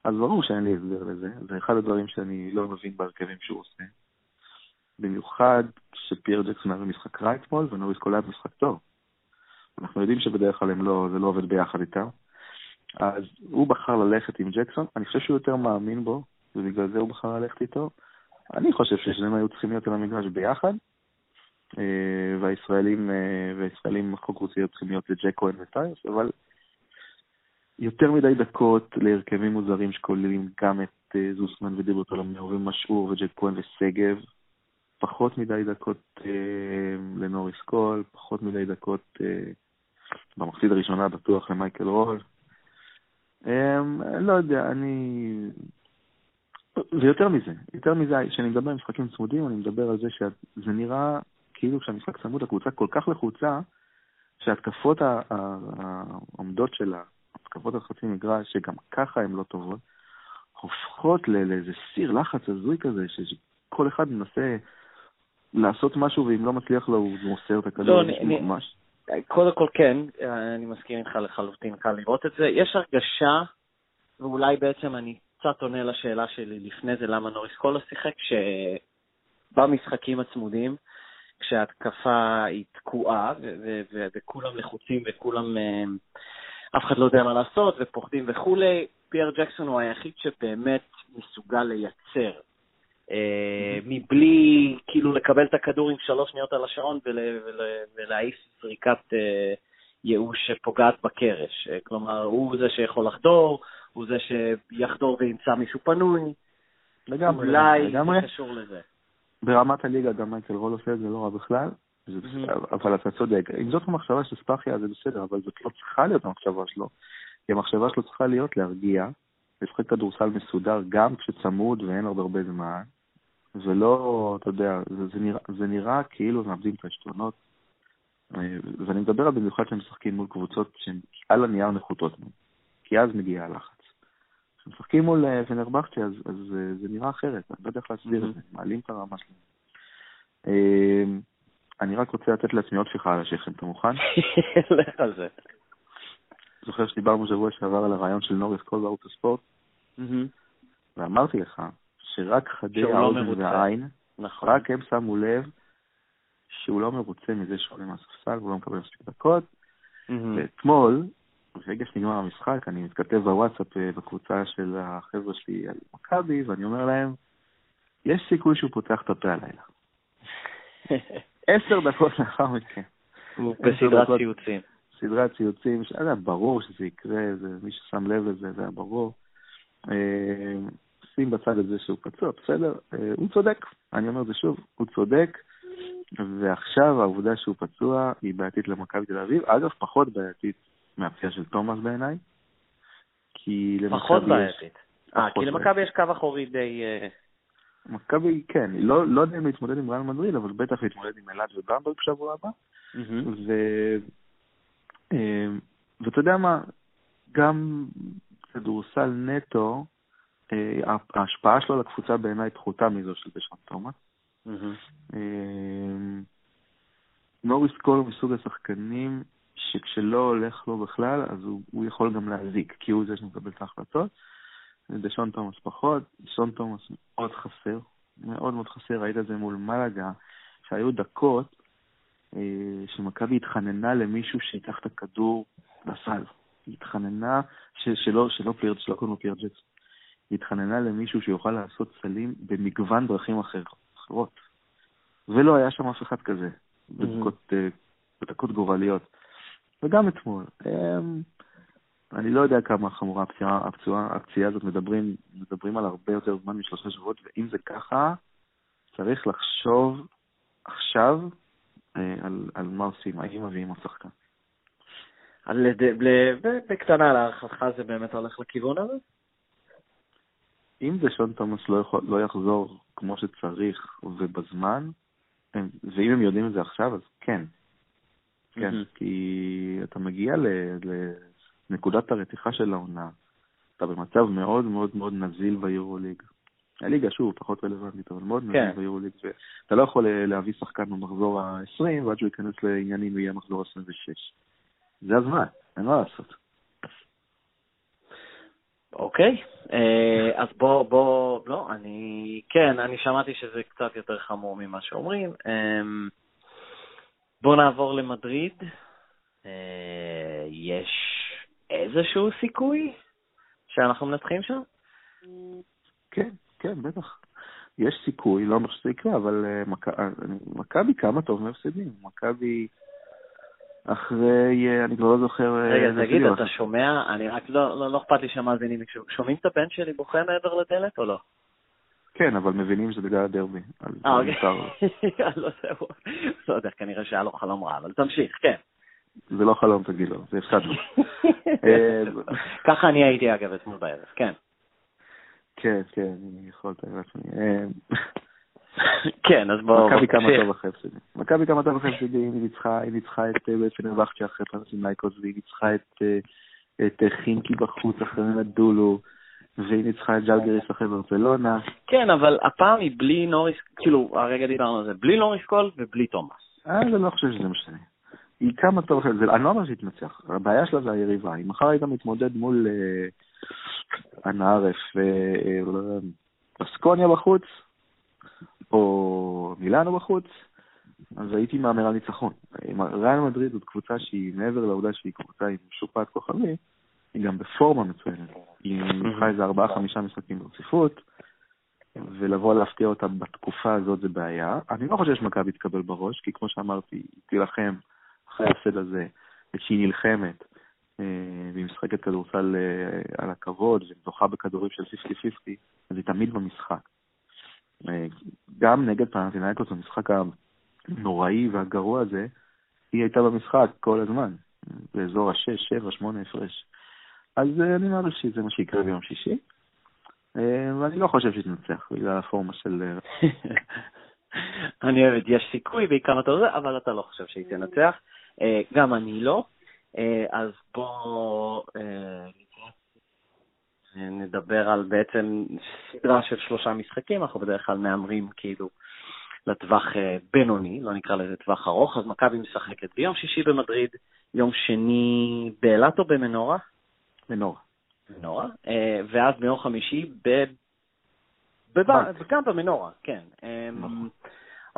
אז ברור שאין לי הסבר לזה. זה אחד הדברים שאני לא מבין בהרכבים שהוא עושה. במיוחד כשפייר ג'קסון היה במשחק רע אתמול ונוריס קול היה במשחק טוב. אנחנו יודעים שבדרך כלל לא, זה לא עובד ביחד איתם. אז הוא בחר ללכת עם ג'קסון, אני חושב שהוא יותר מאמין בו, ובגלל זה הוא בחר ללכת איתו. אני חושב ששניהם היו צריכים להיות על המגרש ביחד, אה, והישראלים, אה, והישראלים חוק רוסי צריכים להיות לג'ק כהן וטייס, אבל יותר מדי דקות להרכבים מוזרים שכוללים גם את אה, זוסמן ודיברטולומיאו ומשעור וג'ק כהן ושגב, פחות מדי דקות אה, לנוריס קול, פחות מדי דקות אה, במחצית הראשונה בטוח למייקל רול. אה, לא יודע, אני... ויותר מזה, יותר מזה, כשאני מדבר על משחקים צמודים, אני מדבר על זה שזה נראה כאילו כשהמשחק צמוד הקבוצה כל כך לחוצה, שההתקפות העומדות שלה, התקפות על חצי מגרש, שגם ככה הן לא טובות, הופכות לאיזה סיר לחץ הזוי כזה, שכל אחד מנסה לעשות משהו, ואם לא מצליח לו, הוא מוסר את הכדור. לא, אני, ממש. קודם כל כן, אני מסכים איתך לחלוטין, קל לראות את זה. יש הרגשה, ואולי בעצם אני קצת עונה לשאלה שלי לפני זה, למה נוריס קולו שיחק, שבמשחקים הצמודים, כשההתקפה היא תקועה, וכולם לחוצים וכולם, אה, אף אחד לא יודע מה לעשות, ופוחדים וכולי, פייר ג'קסון הוא היחיד שבאמת מסוגל לייצר. אה, מבלי כאילו לקבל את הכדור עם שלוש שניות על השעון ולהעיף זריקת אה, ייאוש שפוגעת בקרש. כלומר, הוא זה שיכול לחדור, הוא זה שיחדור וימצא מישהו פנוי. לגמרי, אולי. זה קשור לזה. ברמת הליגה גם מייקל רול עושה את זה לא רע בכלל, אבל אתה צודק. אם זאת המחשבה של ספאחיה זה בסדר, אבל זאת לא צריכה להיות המחשבה שלו. כי המחשבה שלו צריכה להיות להרגיע, לשחק כדורסל מסודר גם כשצמוד ואין עוד הרבה זמן, ולא, אתה יודע, זה, זה, נראה, זה נראה כאילו מאבדים את העשתונות. אה, ואני מדבר על במיוחד כשהם משחקים מול קבוצות שהן על הנייר נחותות, כי אז מגיע הלחץ. כשמשחקים מול אה, ונרבכצ'ה, אז, אז אה, זה נראה אחרת, אני לא יודע איך להסביר את זה, מעלים את הרמה שלהם. אני רק רוצה לתת לעצמי עוד שיחה על השכם, אתה מוכן? לך על זה. זוכר שדיברנו שבוע שעבר על הרעיון של נוריס קול בערוץ הספורט? ואמרתי לך שרק חדי לא האוזן והעין, נכון. רק הם שמו לב שהוא לא מרוצה מזה שהוא עולה מהספסל והוא לא מקבל מספיק דקות. ואתמול, ברגע שנגמר המשחק, אני מתכתב בוואטסאפ אה, בקבוצה של החבר'ה שלי על מכבי, ואני אומר להם, יש סיכוי שהוא פותח את הפה הלילה. עשר דקות לאחר מכן. בסדרת ציוצים. סדרת ציוצים, שהיה ברור שזה יקרה, זה, מי ששם לב לזה, זה היה ברור. אה, שים בצד את זה שהוא פצוע, בסדר, אה, הוא צודק, אני אומר את זה שוב, הוא צודק, ועכשיו העובדה שהוא פצוע היא בעייתית למכבי תל אביב, אגב, פחות בעייתית מהפציעה של תומאס בעיניי, כי למכבי פחות בעייתית. אה, כי למכבי יש קו אחורי די... אה, מכבי, כן, לא, לא יודע אם להתמודד עם ריאל מדריד, אבל בטח להתמודד עם אלעד ובמברג בשבוע הבא. ו... אה, ואתה יודע מה, גם כדורסל נטו, אה, ההשפעה שלו לקבוצה בעיניי פחותה מזו של דשון תומאס. נוריס קול הוא מסוג השחקנים שכשלא הולך לו בכלל, אז הוא, הוא יכול גם להזיק, כי הוא זה שמקבל את ההחלטות. דשון תומאס פחות, דשון תומאס מאוד חסר, מאוד מאוד חסר, ראית את זה מול מלאגה, שהיו דקות אה, שמכבי התחננה למישהו שיקח את הכדור לסל. היא התחננה, ש, שלא, שלא פייר, שלא קוראים לו פייר ג'קסון, היא התחננה למישהו שיוכל לעשות סלים במגוון דרכים אחר, אחרות. ולא היה שם אף אחד כזה, בדקות, אה, בדקות גורליות. וגם אתמול. אמ, אני לא יודע כמה חמורה הפציעה, הפציעה, הפציעה הזאת, מדברים, מדברים על הרבה יותר זמן משלושה שבועות, ואם זה ככה, צריך לחשוב עכשיו אה, על, על מה עושים, האם מביאים עוד שחקן. בקטנה להערכתך זה באמת הולך לכיוון הזה? אם דשון תומאס לא, יכול, לא יחזור כמו שצריך ובזמן, ואם הם יודעים את זה עכשיו, אז כן, כן, mm-hmm. כי אתה מגיע לנקודת הרתיחה של העונה, אתה במצב מאוד מאוד מאוד נזיל ביורוליג. הליגה, שוב, פחות רלוונטית, אבל מאוד נזיל כן. ביורוליג, ואתה לא יכול להביא שחקן במחזור ה-20, ועד שהוא ייכנס לעניינים יהיה מחזור 26. זה הזמן, אין מה לעשות. אוקיי, אה, אז בוא, בוא, לא, אני, כן, אני שמעתי שזה קצת יותר חמור ממה שאומרים. אמ, בואו נעבור למדריד. אה, יש איזשהו סיכוי שאנחנו מנצחים שם? כן, כן, בטח. יש סיכוי, לא אומר שזה יקרה, אבל אה, מכבי כמה טוב מהפסדים. מכבי אחרי, אני כבר לא זוכר... רגע, תגיד, אתה שומע? אני רק לא, לא, לא אכפת לי שהמאזינים יקשו. שומעים את הבן שלי בוכה מעבר לדלת או לא? כן, אבל מבינים שזה בגלל הדרבי. אה, אוקיי. לא. לא יודע, כנראה שהיה לו חלום רע, אבל תמשיך, כן. זה לא חלום, תגיד לו, זה הפסדנו. אה, ככה אני הייתי, אגב, אתמול בערב, כן. כן, כן, אני יכול לתאר לעצמי. אה, כן, אז בואו... מכבי כמה. טוב אחרי הפסדים. מכבי כמה טוב אחרי הפסדים, היא ניצחה, היא ניצחה את אה, פנרבכצ'ה אחרי פנאתינייקוס, והיא ניצחה את, אה, אה, חימקי בחוץ אחרי אנאדולו, והיא ניצחה את ז'לגיריס אחרי ברצלונה. כן, אבל הפעם היא בלי נוריס, כאילו, הרגע דיברנו על זה, בלי נוריס קול ובלי תומאס. אה, אני לא חושב שזה משנה. היא כמה טוב זה, אני לא אומר שהיא תנצח, הבעיה שלה זה היריבה. אם מחר היית מתמודד מול אה, אנה ערף ובסקוניה בחוץ, או מילאנו בחוץ, אז הייתי מהמר על ניצחון. ריאל מדריד זאת קבוצה שהיא, מעבר לעובדה שהיא קבוצה עם שופעת כוכבי, היא גם בפורמה מצוינת. היא ניצחה איזה ארבעה-חמישה משחקים ברציפות, ולבוא להפתיע אותה בתקופה הזאת זה בעיה. אני לא חושב שמכבי תקבל בראש, כי כמו שאמרתי, היא תילחם אחרי ההפסד הזה, וכשהיא נלחמת, אה, והיא משחקת כדורסל אה, על הכבוד, וזוכה בכדורים של 50-50, אז היא תמיד במשחק. אה, גם נגד פנטינאיקוס, במשחק הנוראי והגרוע הזה, היא הייתה במשחק כל הזמן, באזור ה-6, 7, 8 הפרש. אז אני מעריך שזה מה שיקרה ביום שישי. ואני לא חושב שהיא תנצח, בגלל הפורמה של... אני אוהבת, יש סיכוי בעיקר אתה זה, אבל אתה לא חושב שהיא תנצח. אה, גם אני לא. אה, אז בואו אה, נדבר על בעצם סדרה של שלושה משחקים, אנחנו בדרך כלל מהמרים כאילו לטווח בינוני, לא נקרא לזה טווח ארוך, אז מכבי משחקת ביום שישי במדריד, יום שני באילת או במנורה? מנורה. מנורה, ואז ביום חמישי ב... בב- גם במנורה, כן. אה, נכון.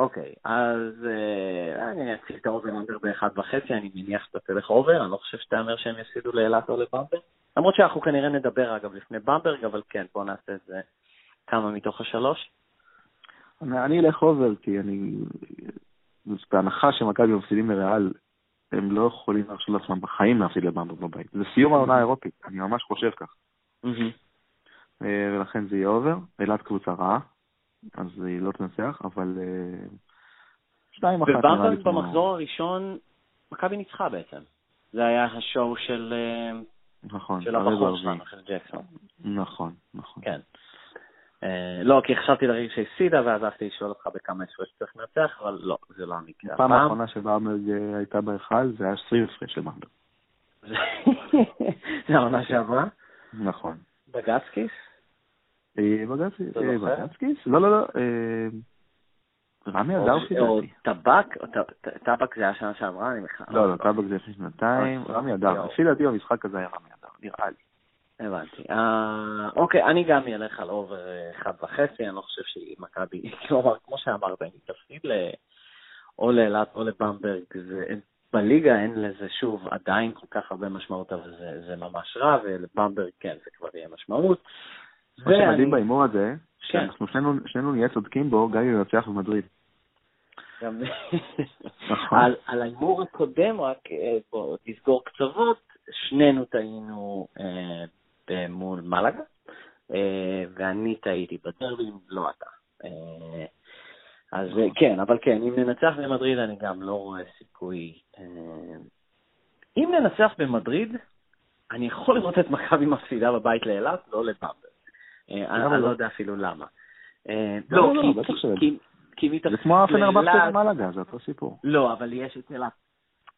אוקיי, אז אה, אני אציג את ה over under באחד וחצי, אני מניח שאתה תלך over, אני לא חושב שתהמר שהם יפסידו לאילת או לבמברג. למרות שאנחנו כנראה נדבר אגב לפני במברג, אבל כן, בואו נעשה את זה כמה מתוך השלוש. אני אני אלך over, כי אני... בהנחה שמכבי מפסידים לריאל, הם לא יכולים להרשות לעצמם בחיים להפסיד לבמברג בבית. זה סיום העונה האירופית, אני ממש חושב כך. אה, ולכן זה יהיה אובר. אילת קבוצה רעה, אז היא לא תנצח, אבל אה, שתיים אחת נראה לי כמו- במחזור הראשון, מכבי ניצחה בעצם. זה היה השואו של, אה, נכון, של הבחור. שלנו, של ג'קסון. נכון, נכון. כן. אה, לא, כי חשבתי לרגע שהפסידה, ואז הלכתי לשאול אותך בכמה הפרש צריך לנצח, אבל לא, זה לא המקרה. הפעם האחרונה שבמברג אה, הייתה בהיכל, זה היה 20 הפרש לבמברג. זה זה העונה שעברה? נכון. בגצקיס? אה, בג"ץ, אתה אה, זוכר? בג"צקיס? לא, לא, לא. אה, רמי או- אדר לפי או דעתי. טבק? טבק זה היה שנה שעברה? אני בכלל... לא, לא, טבק זה לפני שנתיים. רמי אדר. לפי דעתי במשחק הזה היה רמי אדר, נראה לי. הבנתי. אה, אוקיי, אני גם אלך על אובר אה, אחד וחצי, אני לא חושב שהיא מכבי, כלומר, כמו שאמרת, אם תפסיד או לאילת או לבמברג, בליגה אין לזה שוב עדיין כל כך הרבה משמעות, אבל זה ממש רע, ולבמברג כן, זה כבר יהיה משמעות. מה שמדהים בהימור הזה, כן. שאנחנו שנינו נהיה צודקים בו, גם אם ננצח במדריד. גם-. על, על ההימור הקודם, רק אה, בוא תסגור קצוות, שנינו טעינו אה, מול מלאגה, אה, ואני טעיתי בדרבים, לא אתה. אה, אז אה, כן, אבל כן, אם ננצח במדריד אני גם לא רואה סיכוי. אה, אם ננצח במדריד, אני יכול לראות את מכבי מפסידה בבית לאילת, לא לבמבר. אה, למה אני לא? לא יודע אפילו למה. אה, לא, לא, לא, כי- היא זה כמו הפנרבכצ'ה לאילת- במלאגה, זה אותו סיפור. לא, אבל יש את אילת.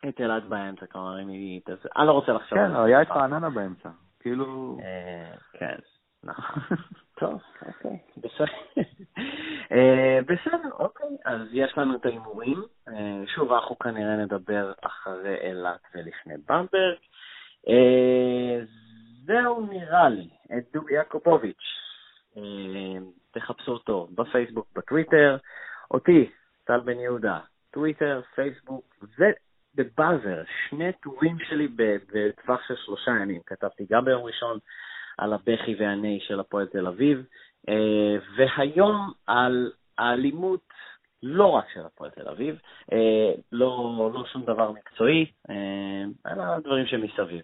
את אילת באמצע, כלומר, אם היא... אני לא רוצה לחשוב כן, על זה. היה את רעננה באמצע. כאילו... אה, כן, נכון. טוב, אוקיי, בסדר. בסדר, אוקיי, אז יש לנו את ההימורים. שוב, אנחנו כנראה נדבר אחרי אילת ולפני במברג. זהו נראה לי, את דובי יעקובוביץ'. אה, תחפשו אותו בפייסבוק, בטוויטר. אותי, טל בן יהודה, טוויטר, פייסבוק ובבאזר, שני טורים שלי בטווח של שלושה ימים. כתבתי גם ביום ראשון על הבכי והנהי של הפועל תל אביב, אה, והיום על האלימות לא רק של הפועל תל אביב, אה, לא, לא שום דבר מקצועי, אלא דברים שמסביב.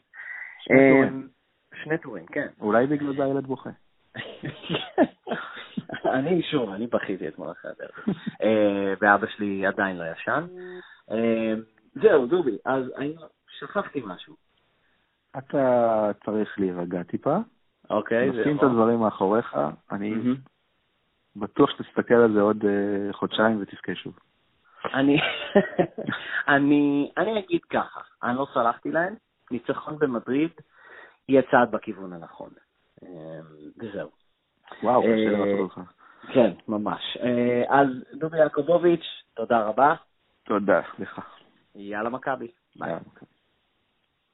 שני טורים, כן. אולי בגלל זה הילד בוכה. אני שוב, אני בכיתי אתמול אחרי הדרבי. אה, ואבא שלי עדיין לא ישן. אה, זהו, דובי, אז שכחתי משהו. אתה צריך להירגע טיפה, אוקיי, נשים את הדברים מאחוריך, אני בטוח שתסתכל על זה עוד אה, חודשיים ותבכה שוב. אני, אני, אני אגיד ככה, אני לא סלחתי להם, ניצחון במדריד יהיה צעד בכיוון הנכון. אה, וזהו. וואו, קשה אה, לראות אותך. כן, ממש. אה, אז דובי יעקובוביץ', תודה רבה. תודה, סליחה. יאללה מכבי. ביי.